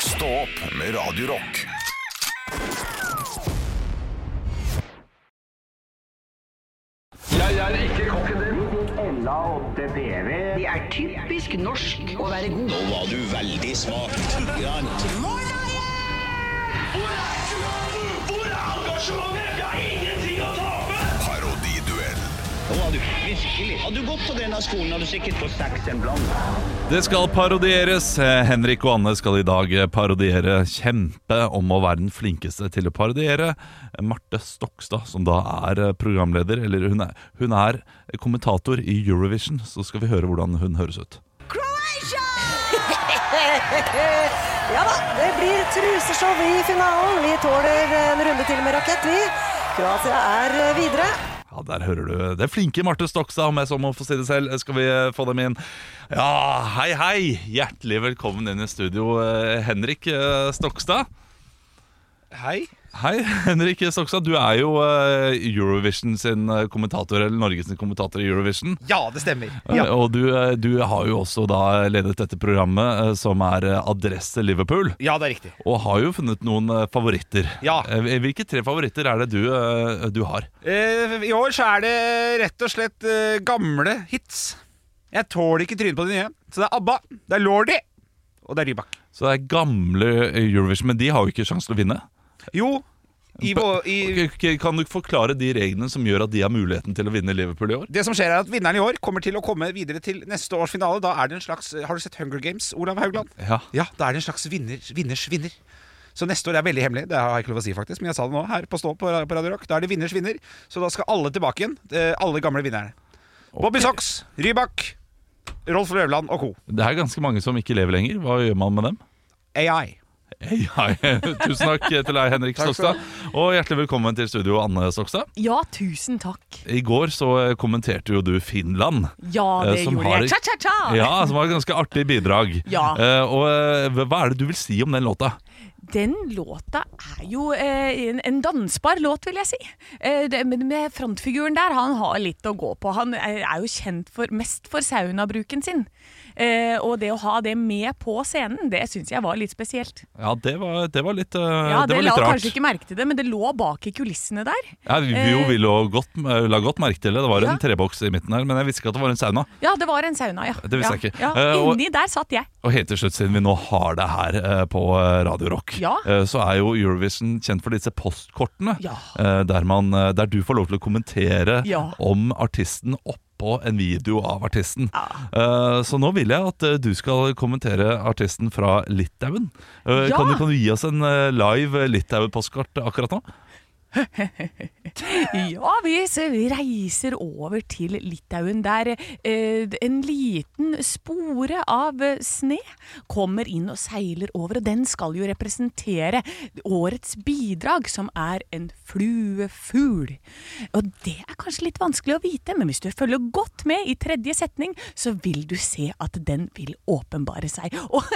Stå opp med Radio Rock. Det er typisk norsk å være god. Nå var du veldig smak. Hvor er engasjementet? Jeg har ingenting å tape! Parodiduell. Nå var du virkelig. Hadde du gått på denne skolen, hadde du sikkert fått seks en blant. Det skal parodieres. Eh, Henrik og Anne skal i dag eh, parodiere kjempe om å være den flinkeste til å parodiere. Marte Stokstad, som da er eh, programleder, eller hun er, hun er kommentator i Eurovision. Så skal vi høre hvordan hun høres ut. Ja da, det blir truseshow i finalen. Vi tåler en runde til med rakett, vi. Kroatia er videre. Ja, Der hører du det flinke Marte Stokstad, om jeg så må få si det selv. Skal vi eh, få dem inn? Ja, hei, hei! Hjertelig velkommen inn i studio, eh, Henrik eh, Stokstad. Hei. Hei, Henrik Stokstad. Du er jo eh, Eurovision sin eh, kommentator, eller Norges kommentator i Eurovision. Ja, det stemmer. Eh, Ja. Og du, eh, du har jo også da ledet dette programmet eh, som er eh, Adresse Liverpool. ja, det er riktig. Og har jo funnet noen eh, favoritter. Ja. Eh, Hvilke tre favoritter er det du, eh, du har? Eh, I år så er det rett og slett eh, gamle hits. Jeg tåler ikke trynet på de nye. Så det er ABBA, det er Lordi, og det er Rybak. Så det er gamle Eurovision, men de har jo ikke sjanse til å vinne. Jo, i, vår, i, Ok, Kan du forklare de reglene som gjør at de har muligheten til å vinne Liverpool i år? det som skjer er at Vinneren i år kommer til å komme videre til neste års finale. Da er det en slags Har du sett Hunger Games, Olav Haugland? Ja. Ja, da er det en slags vinner, vinners vinner. Så neste år er veldig hemmelig, det har jeg ikke lov å si faktisk, men jeg sa det nå her på Stå på, på Radio Rock. Da er det vinners vinner, så da skal alle tilbake igjen. eh, Alle gamle vinnerne. Bobby Socks, Rybak, Rolf Løvland og co. Det er ganske mange som ikke lever lenger. Hva gjør man med dem? AI. Ja, tusen takk til deg, Henrik Stokstad. Og hjertelig velkommen til studio, Anne Stokstad. Ja, tusen takk. I går så kommenterte jo du Finland. Ja, det Eh, gjorde har- jeg. Cha-cha-cha! Ja, Som var et ganske artig bidrag. Ja. Eh, og eh, Hva er det du vil si om den låta? Den låta er jo eh, en, en dansbar låt, vil jeg si. Eh, det, med frontfiguren der, han har litt å gå på. Han er, er jo kjent for, mest for saunabruken sin. Eh, og det å ha det med på scenen, det syns jeg var litt spesielt. Ja, det var, det var litt, uh, Ja, det det var la litt rart. kanskje ikke merke til det, men det lå bak i kulissene der. Ja, vi jo Eh, vi lå godt, eh, la godt merke til det. Det var Ja. en treboks i midten her, men jeg visste ikke at det var en sauna. Ja, det var en sauna, ja. Det visste jeg ikke. Og- Inni der satt jeg. Og helt til slutt, siden vi nå har det her uh, på Radio Rock, Ja. så er jo Eurovision kjent for disse postkortene. Der, man, der du får lov til å kommentere om artisten oppå en video av artisten. Eh, Så nå vil jeg at uh, du skal kommentere artisten fra Litauen. Uh, Ja. Kan, du, kan du gi oss en live Litauen-postkort akkurat nå? Ja, vi reiser over til Litauen, der eh, en liten spore av eh, sne kommer inn og seiler over, og den skal jo representere årets bidrag, som er en fluefugl. Og det er kanskje litt vanskelig å vite, men hvis du følger godt med i tredje setning, så vil du se at den vil åpenbare seg. Og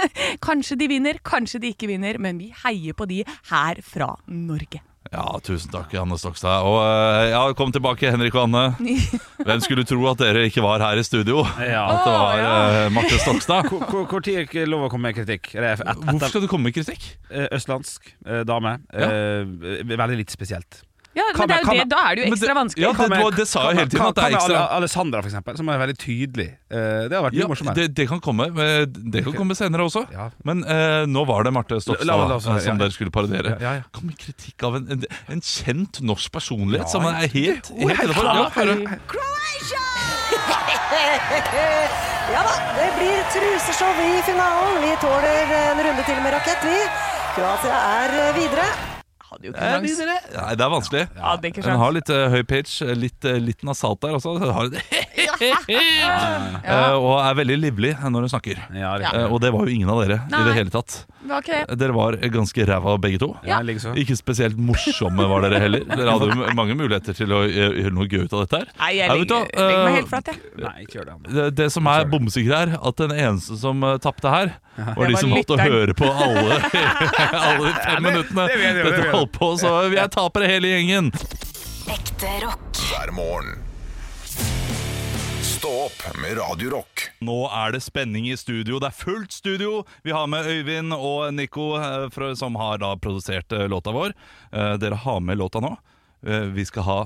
kanskje de vinner, kanskje de ikke vinner, men vi heier på de her fra Norge. Ja, tusen takk, Anne Stokstad. Og eh, ja, kom tilbake, Henrik og Anne. Hvem skulle tro at dere ikke var her i studio? Ja. At det var ja. Marte Stokstad. Tid er ikke lov å komme med kritikk? Et, et, Hvorfor skal du komme med kritikk? Eh, Østlandsk eh, dame. Ja. veldig litt spesielt. Ja, Kan men det er jo det, da er det jo ekstra det- vanskelig. ja, det- det, det sa jeg hele tiden, Kan, kan, kan ekstra- Alessandra, for eksempel, som er veldig tydelig. Eh, det har vært mye Ja, morsommere. det, det kan komme eh, Det kan komme senere også. Ja. Men uh, nå var det Marte Stokstad som dere skulle parodiere. Ja, ja, ja. Kom med kritikk av en, en, en kjent norsk personlighet som er helt, helt. Ja, Ja da, det blir truseshow i finalen. Vi tåler en runde til med rakett, vi. Kroatia er videre. Hadde jo ikke sjans. Nei, det er vanskelig. Ja, det er ikke Den sjans. har litt eh, høy pitch, eh, litt, eh, litt nasalt der også. Den Har Eh, og er veldig livlig når hun snakker. Ja, riktig. Eh, og det var jo ingen av dere i Nei. det hele tatt. Var ikke det. Dere var ganske ræva begge to. Ja, likeså. Ikke spesielt morsomme var dere heller. Dere hadde jo mange muligheter til å eh, gjøre noe gøy ut av dette her. Nei, jeg Ja, vet du legger, hva, legger meg eh, helt flatt, jeg. Nei, ikke gjør det. Det, det som er bomsikker her, at den eneste som uh, tapte her, var de var som måtte lytteren. høre på alle, alle de fem minuttene det vet jeg, det vet dette jeg. holdt på. Så vi er tapere hele gjengen. Ekte rock. hver morgen. Stå opp med Radio Rock. Nå er det spenning i studio. Det er fullt studio. Vi har med Øyvind og Nico, eh, som har da produsert eh, låta vår. Eh, Dere har med låta nå. Eh, Vi skal ha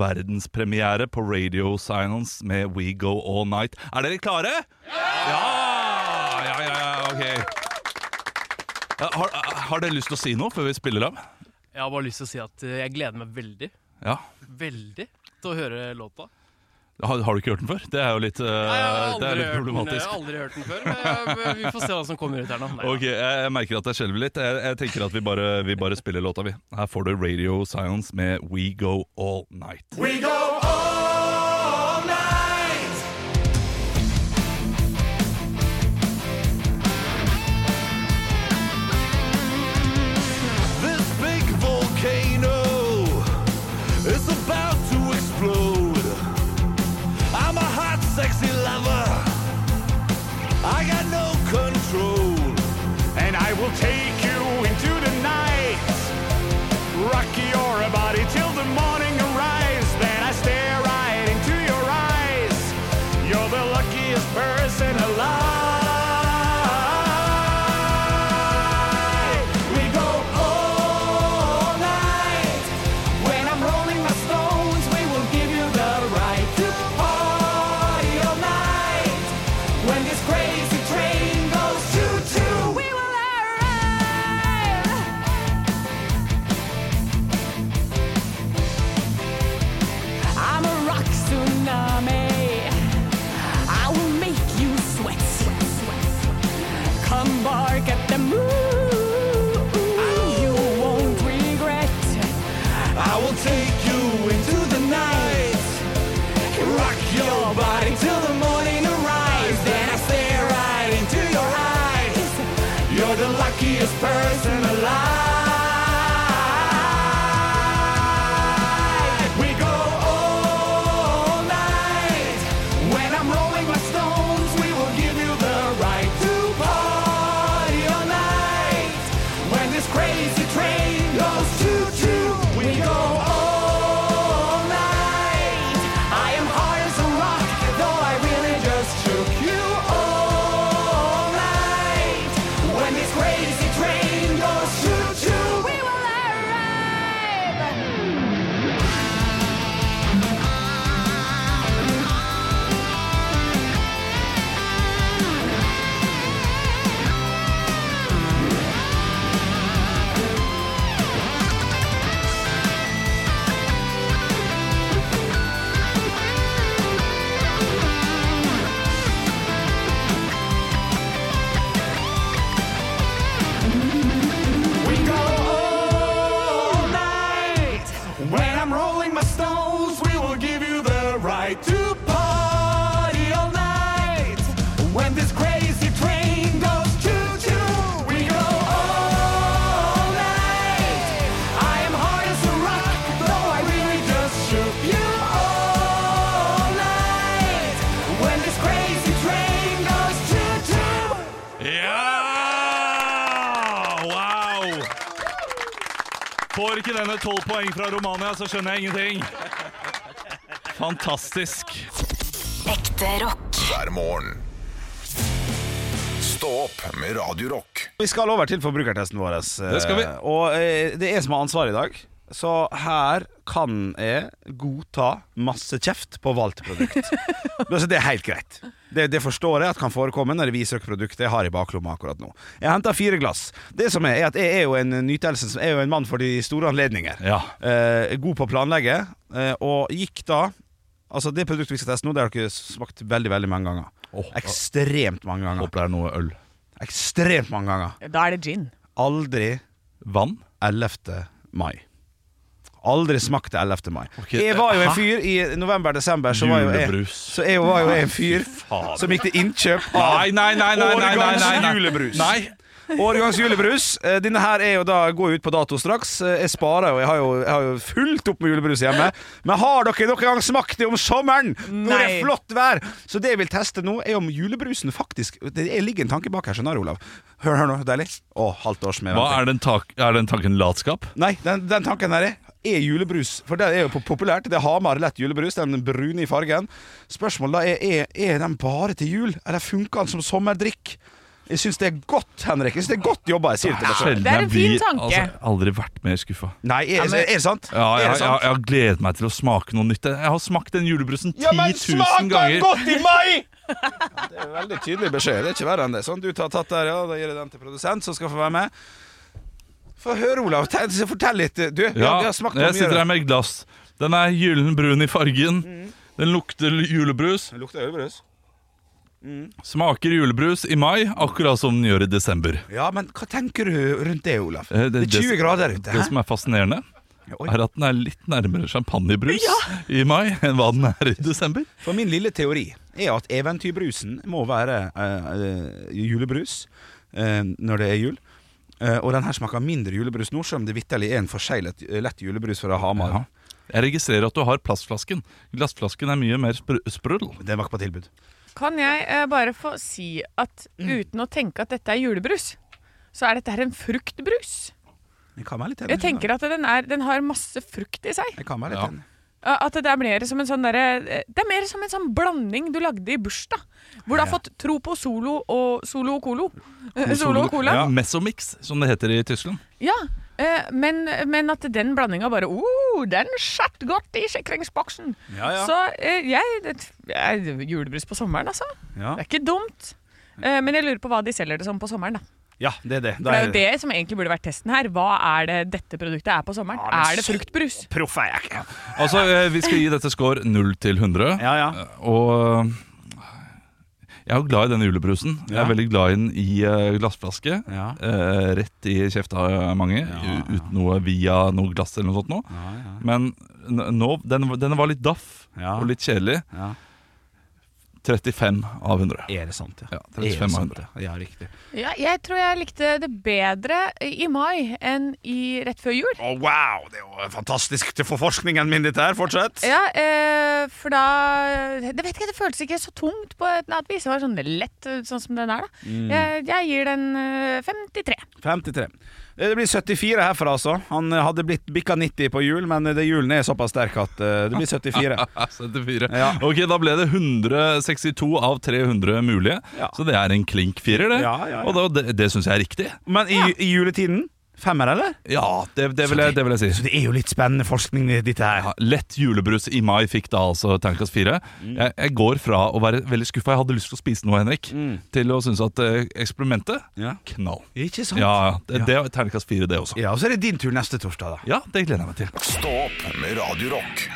verdenspremiere på Radio Silence med We Go All Night. Er dere klare? Ja! Ja, ja, ja, ok. Har, har dere lyst til å si noe før vi spiller av? Jeg har bare lyst til å si at jeg gleder meg veldig, Ja. veldig til å høre låta. Har, har du ikke hørt den før? Det er jo litt, uh, Nei, jeg har det er aldri, litt hørt den, jeg har aldri hørt den før, men jeg- vi får se hva som kommer ut her nå. Nei, Ok, jeg, jeg merker at jeg skjelver litt. Jeg, jeg tenker at vi bare, vi bare spiller låta, vi. Her får du Radio Science med We Go All Night. This Får ikke denne tolv poeng fra Romania, så skjønner jeg ingenting. Fantastisk. Ekte rock. hver morgen. Stå opp med Radio Rock. Vi skal over til forbrukertesten vår. Det skal vi. eh, Og eh, det er jeg som har ansvar i dag. Så her kan jeg godta masse kjeft på valgt produkt. altså, det er helt greit. Det, det forstår jeg at kan forekomme når jeg viser dere produktet jeg har i baklomma akkurat nå. Jeg henter fire glass. Det som er, er at jeg er jo en nytelse Jeg er jo en mann for de store anledninger. Ja. Eh, god på å planlegge, eh, og gikk da Altså Det produktet vi skal teste nå, det har dere smakt veldig veldig mange ganger. Ekstremt mange ganger. Håper det er noe øl. Ekstremt mange ganger. Da er det gin. Aldri Vann? 11. mai. Aldri smakt det 11. mai. Okay. Jeg var jo en fyr i november-desember, så var jo jeg, så jeg var jo en fyr som gikk til innkjøp av Nei, nei, nei, nei, nei, nei, nei, julebrus. Nei. Årgangs julebrus. Eh, Denne her er jo da går ut på dato straks. Eh, Jeg sparer jo, jeg har jo, jeg har jo fullt opp med julebrus hjemme. Men har dere noen gang smakt det om sommeren? Når det er flott vær? Så det jeg vil teste nå, er om julebrusen faktisk Det er- ligger en tanke bak her, skjønner du, Olav. Hør, hør nå, deilig. Å, halvt års med Hva er den, tak er den tanken latskap? Nei, den, den tanken her er er julebrus. For det er jo populært. Det er Hamar lett julebrus, den brune i fargen. Spørsmålet er, er er den bare til jul, eller funker den som sommerdrikk? Jeg syns det er godt, Henrik. Jeg synes det er godt jobba. Jeg sier det til meg Det er en fin tanke. tanke. Altså, aldri vært mer skuffa. Nei, er, er, det sant? Ja, jeg, jeg, jeg har gledet meg til å smake noe nytt. Jeg har smakt den julebrusen 10 000 ganger. Ja, men 000 smaker den ganger. godt i mai?! Det er veldig tydelig beskjed. Det er ikke verre enn det. Sånn, du tar tatt der, ja. Da gir jeg den til produsent, som skal få være med. Få høre, Olav. Fortell litt. Du, ja, Ja, jeg mye. sitter her med et glass. Den er gyllen brun i fargen. Mm. Den lukter julebrus. Den lukter julebrus. Smaker julebrus i mai, akkurat som den gjør i desember. Ja, men hva tenker du rundt det, Olav? Eh, Det er 20 grader ute. Det som er fascinerende, Oi. er at den er litt nærmere champagnebrus i mai enn hva den er i desember. For min lille teori er at eventyrbrusen må være eh, eh, julebrus eh, når det er jul. Eh, og den her smaker mindre julebrus nå, selv om det vitterlig er en forseglet lett julebrus fra Hamar. Ja. Jeg registrerer at du har plastflasken. Glassflasken er mye mer spr sprudel. Den var ikke på tilbud. Kan jeg eh, bare få si at uten å tenke at dette er julebrus, så er dette her en fruktbrus. Jeg kan være litt. Jeg tenker at den, er, den har masse frukt i seg. Jeg kan være litt Ja. enig. At det er mer som en sånn derre Det er mer som en sånn blanding du lagde i bursdag. Hvor du har fått Tropo Solo og Solo og Colo. Eh, Solo og Cola. Ja. Mesomix, som det heter i Tyskland. Ja, eh, men, men at den blandinga bare oh, Den satt godt i sikringsboksen. Ja, ja. Så eh, jeg, jeg Julebrus på sommeren, altså. Ja. Det er ikke dumt. Eh, men jeg lurer på hva de selger det som på sommeren. da ja, det er det. For Det er jo det som egentlig burde vært testen her. Hva er det dette produktet er på sommeren? Ja, er det fruktbrus? Proff er jeg ikke. Altså, eh, Vi skal gi dette score 0 til 100. Ja, ja. Og jeg er jo glad i denne julebrusen. Jeg er veldig glad i den i eh, glassflaske. Ja. Eh, rett i kjefta mange, uten noe via noe glass eller noe sånt. Nå. Ja, ja. Men nå, den, den var litt daff Ja. og litt kjedelig. Ja. 35 av 100. Er det sant, ja? Ja, Er 35 av sant, 100. ja? Ja, riktig. Ja, jeg tror jeg likte det bedre i mai enn i rett før jul. Å, wow! Det er jo fantastisk til forforskningen min, dette her. Fortsett. Ja, eh, for da Det vet ikke, det føltes ikke så tungt på et annet vis. Det var sånn lett, eh, sånn som den er, da. Mm. Jeg, jeg gir den eh, 53. 53. Det blir 74 herfra, altså. Han hadde blitt bikka 90 på jul, men det julen er såpass sterk at eh, det blir 74. 74. Ja. Ok, Da ble det 162 av 300 mulige. Ja. Så det er en klink firer, det. Ja, ja, ja. Og det, det syns jeg er riktig. Men i, i juletiden femmer, eller? Ja, det, det, vil, jeg, det vil jeg Så det er jo litt spennende forskning, dette her. Ja, lett julebrus i mai fikk da altså terningkast fire. Jeg, jeg går fra å være veldig skuffa, jeg hadde lyst til å spise noe, Henrik, til å synes at eh, eksperimentet Ja. knall. Ikke sant? Ja, det, det er terningkast 4, det også. Ja, og så er det din tur neste torsdag, da. Ja, det gleder jeg meg til. Stopp med radiorock.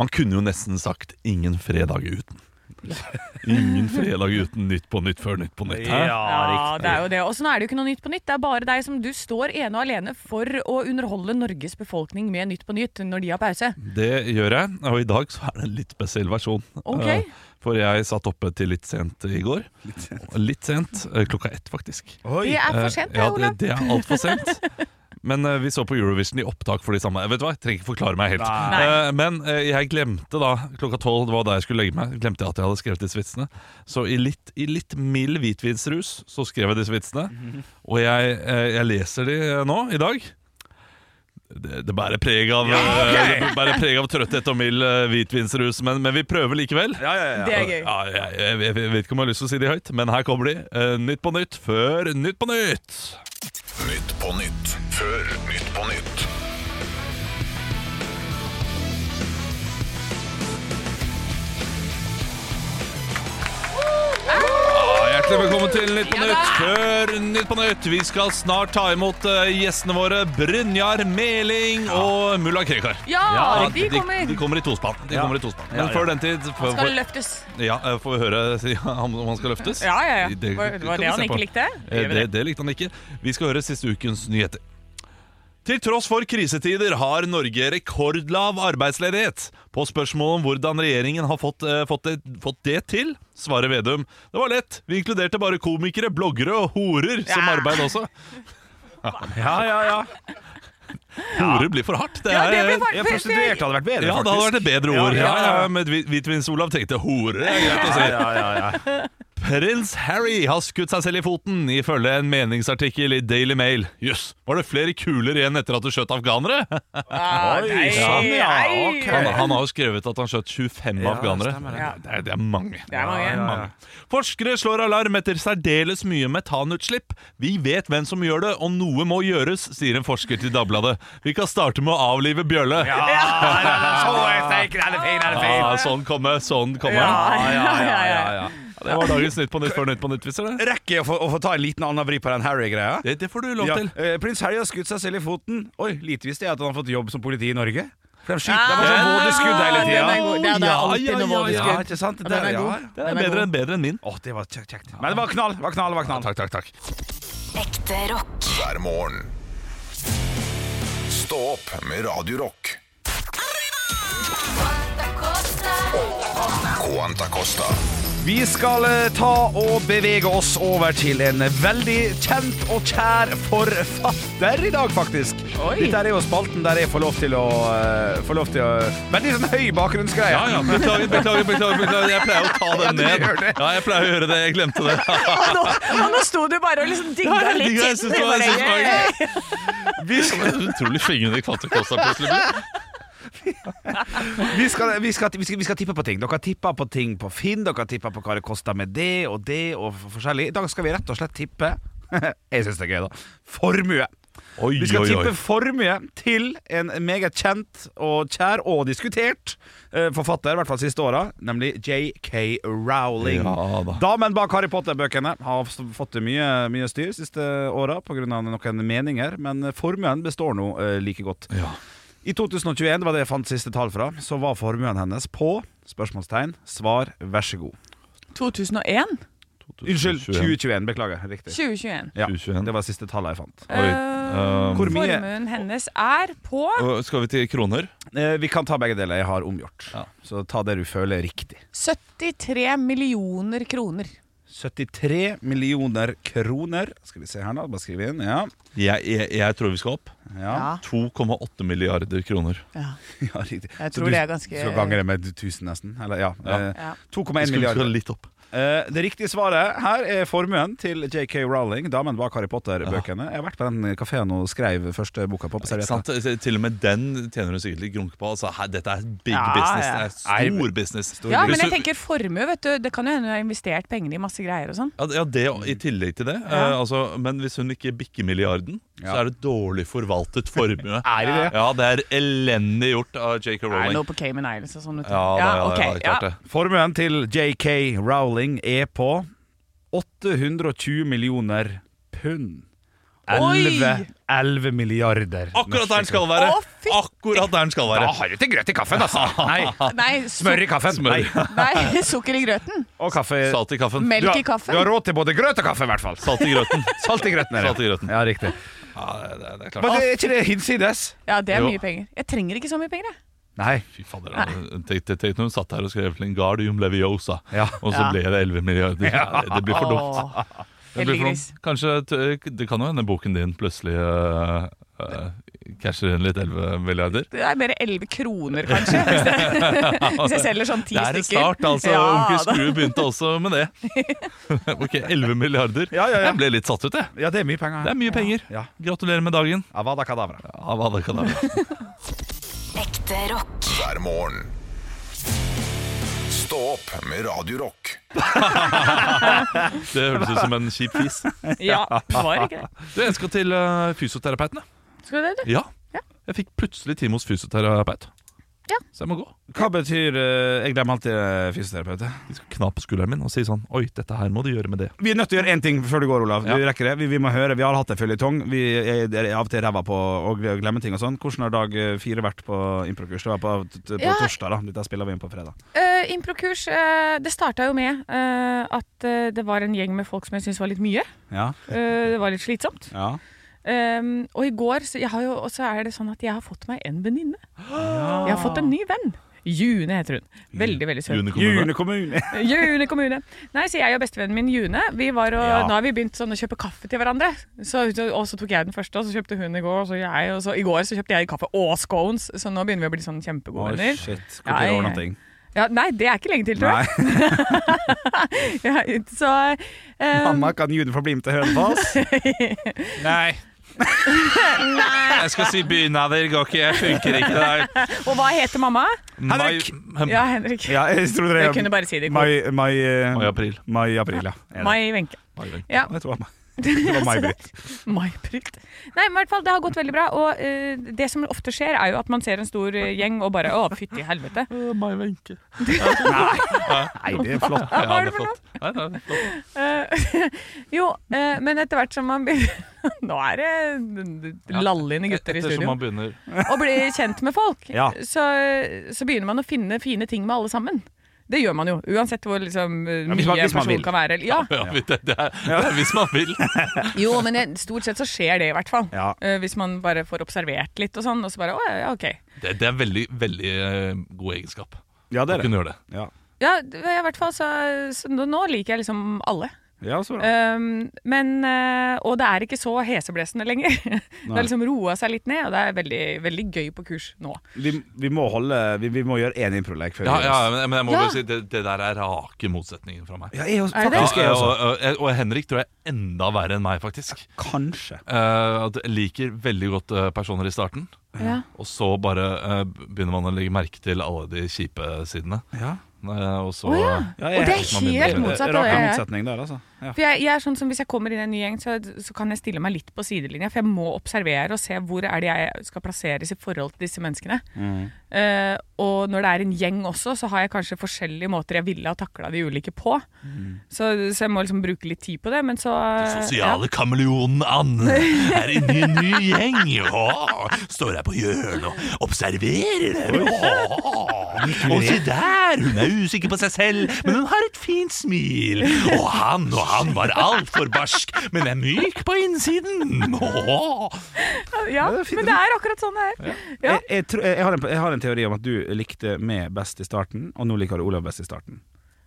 Man kunne jo nesten sagt 'ingen fredag uten'. Ingen fredag uten Nytt på Nytt før Nytt på Nytt. Hæ? Ja, det er jo det. Og så er det jo ikke noe Nytt på Nytt. Det er bare deg som du står ene og alene for å underholde Norges befolkning med Nytt på Nytt når de har pause. Det gjør jeg, og i dag så er det en litt spesiell versjon. Ok. Eh, For jeg satt oppe til litt sent i går. Litt sent. Litt sent Klokka ett, faktisk. Det er for Eh, sent, det, Olav. det, det er altfor sent. Men eh, vi så på Eurovision i opptak for de samme. Vet du hva, Jeg trenger ikke forklare meg helt. Eh, men uh, jeg glemte da klokka tolv, det var da jeg skulle legge meg, glemte jeg at jeg hadde skrevet disse vitsene. Så i litt, i litt mild hvitvinsrus så skrev jeg disse vitsene. Og jeg, uh, jeg leser de nå, i dag. Det, det bærer preg av, Ja, ok. bærer preg av trøtthet og mild hvitvinsrus, men, men vi prøver likevel. Ja, ja, ja. Det er gøy. Ja, jeg, jeg, jeg, jeg vet ikke om jeg har lyst til å si de høyt, men her kommer de. Nytt på nytt før Nytt på nytt. Nytt på nytt før Nytt på nytt. Ja, hjertelig velkommen til Nytt på Nytt. Før Nytt på Nytt, vi skal snart ta imot eh, gjestene våre Brynjar Meling og mulla Krekar. Ja, de kommer. De, kommer i tospann. De Ja. kommer i tospann. Men ja. før den tid får, Skal får, løftes. ja, eh, får vi høre om om han skal løftes. Ja, ja, ja. Det- Var, det var kan det vi han se på. ikke likte? Eh, Det, det likte han ikke. Vi skal høre siste ukens nyheter. Til tross for krisetider har Norge rekordlav arbeidsledighet. På spørsmål om hvordan regjeringen har fått, eh, fått, det, fått det til, svarer Vedum det var lett. Vi inkluderte bare komikere, bloggere og horer som Ja. arbeid også. Ja, ja, ja. Horer blir for hardt. Det Ja, det blir for- ja prostituert hadde vært bedre, ja, det hadde vært et bedre ord. Ja, Ja, ja, ja. Men Hvit- Hvitvins-Olav tenkte hore. Det er greit å si. Ja, ja, ja, ja. Prins Harry har skutt seg selv i foten, ifølge en meningsartikkel i Daily Mail. Jøss, var det flere kuler igjen etter at du skjøt afghanere? Ah, Oi, nei, sånn, ja, okay. Han, han har jo skrevet at han skjøt 25 Ja, afghanere. det. Ja. Det, er, det er mange. Det er mange. Ja, ja, ja. Forskere slår alarm etter særdeles mye metanutslipp. Vi vet hvem som gjør det, og noe må gjøres, sier en forsker til Dagbladet. Vi kan starte med å avlive bjølle. Ja, så jeg tenker, den er den er fint. Ja, sånn komme, sånn komme. Ja, ja, ja, ja. Det var dagens Nytt på Nytt før Nytt på Nytt, viser det. Rekker jeg å få, å få ta en liten annen vri på den Harry-greia? det. Det får du lov Ja, til. eh, Prins Harry har skutt seg selv i foten. Oi, lite visste jeg at han har fått jobb som politi i Norge. For de skyter Ah, de sånn vådeskudd hele tida. Det det Ja, alltid ja, noe ja. Ja, ikke sant? Det er der, ja. Det er bedre, bedre enn min. Å, det var kjekt. kjekt. Men det var knall. var knall, var knall. Takk, takk, takk. Ekte rock. hver morgen. Stå opp med Radio Rock. Quanta Costa. Vi skal eh, ta og bevege oss over til en veldig kjent og kjær forfatter i dag, faktisk. Oi. Dette er jo spalten der jeg får lov til å eh, Får lov til å Veldig sånn høy bakgrunnsgreie. Ja, ja, beklager, beklager, beklager, beklager. Jeg pleier å ta den ned. Ja, jeg pleier å gjøre det. Jeg glemte det. Og nå, og nå sto du bare og liksom digga Ja, litt. synes det var gøy. Vi skal Utrolig fingrene i kvantekosta plutselig. Vi skal, vi, skal, vi, skal, vi skal tippe på ting. Dere har tippa på ting på Finn, dere har tippa på hva det koster med det og det og forskjellig. I dag skal vi rett og slett tippe Jeg syns det er gøy, da. Formue. Oi, Vi skal oi, oi. tippe formue til en meget kjent og kjær og diskutert uh, forfatter, i hvert fall siste åra, nemlig JK Rowling. Ja da. Damen bak Harry Potter-bøkene har fått mye, mye styr siste åra pga. noen meninger, men formuen består nå uh, like godt. Ja. I 2021, det var det jeg fant siste tall fra, så var formuen hennes på spørsmålstegn, svar, vær så god. 2001? Unnskyld, 2021. Beklager. Riktig. 2021. Ja, 2021. det var siste tallet jeg fant. Oi. Eh, Um, Hvor mye Formuen hennes er på skal vi til kroner? Eh, Vi kan ta begge deler. Jeg har omgjort. Ja. Så ta det du føler er riktig. 73 millioner kroner. 73 millioner kroner. Skal vi se her, da. Bare skrive inn. Ja. Jeg, jeg, jeg tror vi skal opp. Ja, Ja. 2,8 milliarder kroner. Ja. ja riktig. Jeg Så tror du det er ganske skal gange det med 1000, nesten? Eller, ja. Ja. Eh, Ja. 2,1 Vi milliarder. skal litt opp. Eh, det riktige svaret her er formuen til JK Rowling, damen bak Harry Potter-bøkene. Jeg har vært på den kafeen og skrev første boka på. på Ikke sant? Til og med den tjener du sikkert litt grunke på. Altså, her, dette er big Ja, business. ja. Det er stor business. Ja, men jeg tenker formue, vet du. Det kan jo hende hun har investert pengene i masse greier og sånn. Ja, det- i tillegg til det. Ja. Eh, altså, men hvis hun ikke bikker milliarden, så er det dårlig forvaltet formue. Er det det? Ja, det er elendig gjort av J.K. Rowling. Er det noe på Cayman Islands og sånn? Ja, du? Ja, okay, ja, ja. Formuen til JK Rowling er på 820 millioner pund. 11, 11 milliarder. Akkurat der den skal være! Å, Akkurat der den skal være. Da har du ikke grøt i kaffen, altså! Nei, Nei, smør i kaffen. Smør. Nei. Nei, sukker i grøten. Og kaffe. Salt i kaffen. Melk i kaffen. du har råd til både grøt og kaffe, i hvert fall. Salt i grøten. Salt i grøten. er det. Salt i grøten. Ja, riktig. Ja, det, det, det er klart. Men det er ikke det hinsides? Ja, det er Jo. mye penger. Jeg trenger ikke så mye penger, jeg. Nei. Fy fader, Tenk tenk- tenk når hun satt her og skrev Lingardium Leviosa, Ja. og så Ja. ble det 11 milliarder. Ja, det blir for dumt. Åh. Det blir for Heldiggris. Kanskje t- Det kan jo hende boken din plutselig uh, casher inn litt 11 milliarder. Det er mer 11 kroner, kanskje. Hvis, det, hvis jeg selger sånn ti Det er en start, altså. Ja, Onkel da. Skrue begynte også med det. ok, 11 milliarder. Ja, ja, ja. Jeg ble litt satt ut, jeg. Ja, det er mye penger. Det er mye penger. Ja. Gratulerer med dagen. Avada Kadavra. Avada kadavra. Ekte rock. hver morgen. Stå opp med Radiorock. Det høres ut som en kjip fis. Ja, var ikke det? Du, jeg skal til uh, fysioterapeuten. jeg. Skal du det, du? Ja. Jeg fikk plutselig time hos fysioterapeut. Ja. Så jeg må gå. Hva betyr eh, Jeg glemmer alltid eh, fysioterapeut. De skal kna på skulderen min og si sånn Oi, dette her må du gjøre med det. Vi er nødt til å gjøre én ting før du går, Olav. Ja. Vi rekker det. Vi, vi må høre, vi har hatt en føljetong. Vi er er av og til ræva på å glemme ting og sånn. Hvordan har dag eh, fire vært på improkurs? Det var på, t- t- på Ja. torsdag, da. Dette spiller vi inn på fredag. Uh, Improkurs, eh, det starta jo med eh, at eh, det var en gjeng med folk som jeg syntes var litt mye. Ja. Eh, det var litt slitsomt. ja. Um, og i går så, jeg har jo, og så er det sånn at jeg har fått meg en venninne. Jeg har fått en ny venn. June heter hun. Veldig, veldig søt. June kommune. June kommune. June kommune. Nei, så jeg og bestevennen min June Vi var og, Ja. Nå har vi begynt sånn å kjøpe kaffe til hverandre. Så, og så tok jeg den første, og så kjøpte hun i går. Og så jeg, og så i går så kjøpte jeg kaffe og scones. Så nå begynner vi å bli sånn kjempegode venner. shit. Ja, jeg-? Ja, nei, det er ikke lenge til, tror jeg. Ja, så um, Mamma, kan June få bli med til Hønefoss? Nei. Jeg skal si bunader går ikke, jeg funker ikke der. Og hva heter mamma? Henrik! Mai, Ja, Henrik. Ja, jeg tror dere Jeg kunne bare si det. Mai, mai, eh, mai april. mai, april, ja. Mai Wenche. Ja. Jeg tror det var mai. Det var May-Britt. May-Britt. Nei, men i hvert fall, det har gått veldig bra. Og eh, det som ofte skjer, er jo at man ser en stor eh, gjeng og bare Å, fytti helvete. Mai Wenche. Nei, det er flott. Ja, det det er flott. Nei, det er flott. Eh, jo, eh, men etter hvert som man begynner Nå er det lallende gutter i Ettersom studio. man begynner Å bli kjent med folk, Ja. så, så begynner man å finne fine ting med alle sammen. Det gjør man jo, uansett hvor liksom, eh, Ja, mye hvis man- hvis man person kan være. Ja, ja, det, det, er, det er hvis man vil. jo, men det, stort sett så skjer det i hvert fall. Ja. Eh, hvis man bare får observert litt og sånn, og så bare Å ja, ok. Det, er veldig, veldig uh, god egenskap. Ja, det Å er det. kunne gjøre det. Ja, Ja, i hvert fall så, så nå liker jeg liksom alle. Ja så bra. Um, men, eh, og det er ikke så heseblesende lenger. det har liksom roa seg litt ned, og det er veldig, veldig gøy på kurs nå. Vi, vi må holde Vi, vi må gjøre én improlek før Ja, vi ja, gjør oss. men, men jeg må Ja. bare si det, det der er rake motsetninger fra meg. Ja, jeg også, Er det det? faktisk. Jeg og, også. og, og, Henrik tror jeg er enda verre enn meg, faktisk. Kanskje. Eh, at jeg liker veldig godt eh, personer i starten, Ja. og så bare eh, begynner man å legge merke til alle de kjipe sidene. Ja. Eh, og så Å ja. Ja, Og det er helt motsatt av det Raka jeg er. motsetning der, altså. Ja. For jeg, jeg er sånn som Hvis jeg kommer inn i en ny gjeng, så, så kan jeg stille meg litt på sidelinja. For jeg må observere og se hvor er det jeg skal plasseres i forhold til disse menneskene. Mm. Uh, og når det er en gjeng også, så har jeg kanskje forskjellige måter jeg ville ha takla de ulike på. Mm. Så, så jeg må liksom bruke litt tid på det. Men så Sosiale kameleonen Anne er inne i en ny gjeng. Ja, står her på hjørnet og observerer dem. Ja. Og se der, hun er usikker på seg selv, men hun har et fint smil. Og han og han var altfor barsk, men er myk på innsiden. Ja. Ja, men det er akkurat sånn det er. Ja. Jeg, jeg, tror- jeg, har en, jeg har en teori om at du likte meg best i starten, og nå liker du Olav best i starten.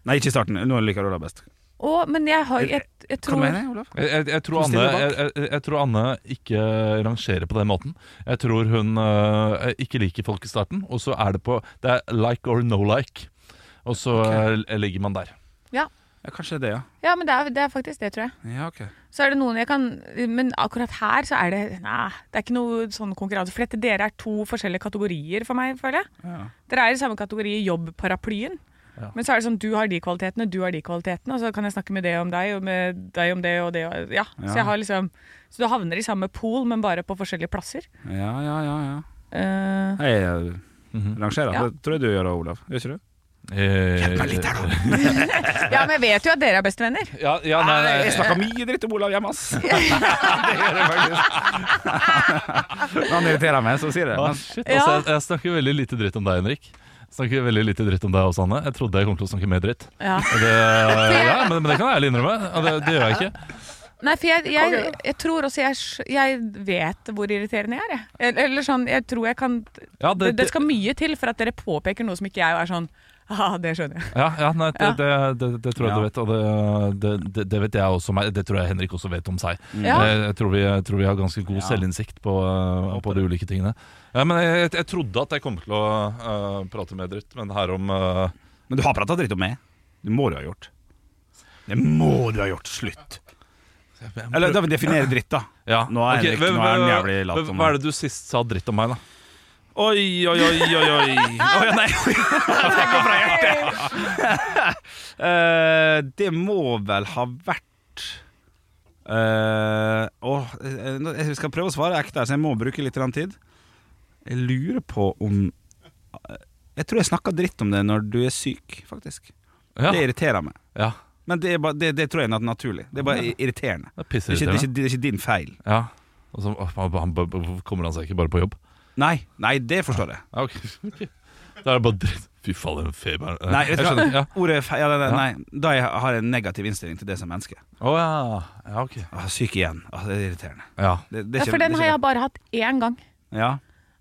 Nei, ikke i starten. Nå liker du Olav best. Og, men jeg har jeg, jeg Hva tror mener Olav? Jeg, jeg, jeg, tror Anne, jeg, jeg, jeg tror Anne ikke rangerer på den måten. Jeg tror hun øh, ikke liker folk i starten, og så er det på Det er like or no like. Og så okay. ligger man der. Ja. Ja, kanskje det, ja. Ja, men det er, det er faktisk det, tror jeg. Ja, ok. Så er det noen jeg kan Men akkurat her så er det Nei, det er ikke noe sånn konkurranse. For dette, dere er to forskjellige kategorier for meg, føler jeg. Ja. Dere er i samme kategori i jobbparaplyen. Ja. Men så er det sånn, du har de kvalitetene, du har de kvalitetene, og så kan jeg snakke med det om deg, og med deg om det og det. Og, ja. Ja. Så jeg har liksom Så du havner i samme pool, men bare på forskjellige plasser. Ja, ja, ja. ja. Eh, Jeg jeg, jeg rangerer. Ja. Det tror jeg du gjør, Olav. Gjør ikke du? Hjelp meg litt her, ja, men jeg vet jo at dere er bestevenner. Ja, ja, nei, nei, Jeg snakker mye dritt om Olav hjemme, ass. det gjør jeg faktisk. Når han irriterer meg, så sier jeg det. Men, shit, altså, jeg, jeg snakker veldig lite dritt om deg, Henrik. Snakker veldig lite dritt om deg også, Anne. Jeg trodde jeg kom til å snakke mer dritt. Ja. Det, ja, men, men det kan jeg ærlig innrømme. og Det, det gjør jeg ikke. Nei, for jeg, jeg, jeg tror også jeg, jeg vet hvor irriterende jeg er. Jeg. Eller- Eller sånn, jeg tror jeg kan Ja, det, det skal mye til for at dere påpeker noe som ikke jeg er sånn Ja, det skjønner jeg. Ja, ja nei, det, Ja. det, det, det tror jeg Ja. du vet, og det, det, det, det vet jeg også. om Det tror jeg Henrik også vet om seg. Ja. Jeg, jeg, tror vi, jeg tror vi har ganske god Ja. selvinnsikt på, uh, på de ulike tingene. Ja, men jeg, jeg, jeg trodde at jeg kom til å uh, prate med dritt, men her om uh, Men du har prata dritt om meg. Det må du ha gjort. Det må du ha gjort. Slutt. Eller da vil vi definere dritt, da. Ja, Nå er okay, Henrik- hva- nå er han jævlig lat Hva er det du sist sa dritt om meg, da? Oi, oi, oi, oi, oi. Oh, ja, nei. Det kom fra hjertet. Uh, det må vel ha vært uh, åh, eh, Jeg skal prøve å svare ekte, så jeg må bruke litt tid. Jeg lurer på om Jeg tror jeg snakka dritt om det når du er syk, faktisk. Ja. Det irriterer meg. Ja, Men det, er bare, det, det tror jeg er naturlig. Det er bare irriterende. det er Det er, ikke, det, er ikke, det er ikke din feil. Ja. Og så åh, han, han, han- kommer han seg ikke bare på jobb? Nei, nei, det forstår jeg. Ja, okay. ok. Da er det bare dritt. Fy faen, den feberen. Nei, vet jeg du hva? Ja. Ordet fe ja, nei, nei, da jeg har jeg en negativ innstilling til det som menneske. Å ja. ja, ok. Ah, syk igjen. Ah, det er irriterende. Ja. Det, det er ikke- for den har jeg bare hatt én gang. Ja,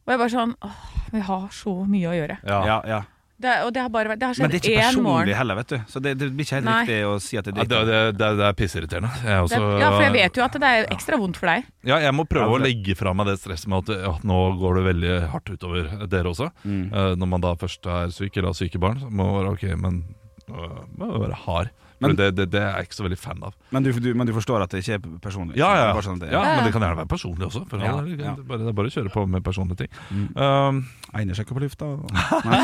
Og jeg bare sånn åh, vi har så mye å gjøre. Ja. ja, ja. Det, og det har bare vært Det har Men det er ikke personlig morgen. heller, vet du. Så det, det blir ikke helt Nei. riktig å si at det er ditt. Ja, det, det, det er pisseirriterende. Jeg, er Det, også, ja, for jeg vet jo at det er ekstra vondt for deg. Ja, jeg må prøve Ja, å legge fra meg det stresset med at, at nå går det veldig hardt utover dere også. Mm. Uh, når man da først er syk eller har syke barn, så må man være ok, men uh, må være hard. Men- det, det, det er jeg ikke så veldig fan av. Men, du, du, men du forstår at det ikke er personlig? Ja, ja, sånn det- ja, men det kan gjerne være personlig også. For Ja, det, er bare, det er bare å kjøre på med personlige ting. Mm. Um, Einer ikke på lufta. Nei.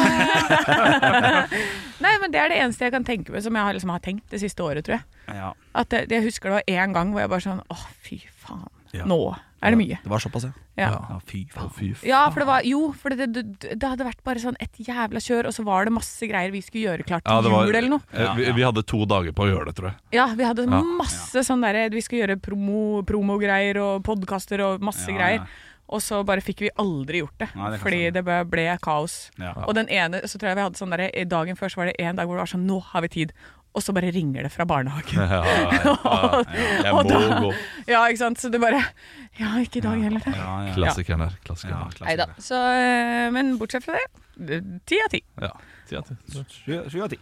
Nei, men Det er det eneste jeg kan tenke meg som jeg har, liksom, har tenkt det siste året, tror jeg. Ja. At det, Jeg husker det var én gang hvor jeg bare sånn Å, fy faen. Ja. Nå er det mye. Det var såpass, ja. Ja. ja fy faen. fy Ja, for det var Jo, for det, det, det, hadde vært bare sånn et jævla kjør, og så var det masse greier vi skulle gjøre klart til ja, var, jul eller noe. eh, vi, vi hadde to dager på å gjøre det, tror jeg. Ja, vi hadde Ja. masse sånn derre Vi skulle gjøre promo, promogreier og podkaster og masse Ja, greier. ja. Og så bare fikk vi aldri gjort det, Nei, det fordi det ble, ble kaos. Ja. Og den ene, så tror jeg vi hadde sånn der, Dagen før så var det en dag hvor det var sånn Nå har vi tid. Og så bare ringer det fra barnehagen. Ja, ja, ja. Jeg må da- gå. Ja, ikke sant. Så det bare Ja, ikke i dag heller. Ja, ja. Klassikeren her. Klassikeren Ja, her. klassiker. Så, eh, men bortsett fra det, det- ti av ti. Ja. Av ti. Sju av ti.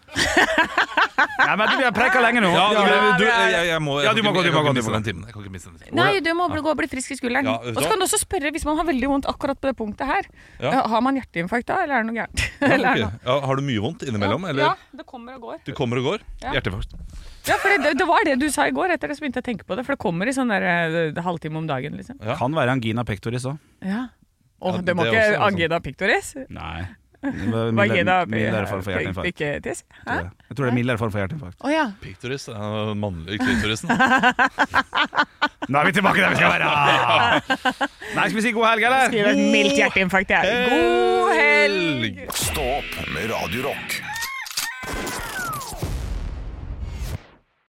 Nei, men du, vi har preika lenge nå. Ja, du, du, jeg, jeg må, Ja, du må gå, du må gå, du må. Jeg kan ikke miste den timen. Nei, du må gå og bli frisk i skulderen. Ja, og så kan du også spørre hvis man har veldig vondt akkurat på det punktet her. Ja. Ja, Har man hjerteinfarkt da, eller er det noe gærent? Ja, har du mye vondt innimellom, eller? Ja, det kommer og går. Du kommer og går? Ja. Hjerteinfarkt. Ja, for det, det var det du sa i går, etter det så begynte jeg å tenke på det. For det kommer i sånn der eh, halvtime om dagen, liksom. Ja. Kan være angina pectoris òg. Ja. Å, Ja, det må det er ikke også angina pectoris? Nei. Vagina Mildere form for hjerteinfarkt. Jeg. Jeg tror det er mildere form for hjerteinfarkt. Oh, ja. Pictoris er den mannlige klitorisen. Nå er vi tilbake der vi skal være! Nei, skal vi si god helg, eller? Skriv et mildt hjerteinfarkt, jeg. God helg! Stå opp med Radio Rock.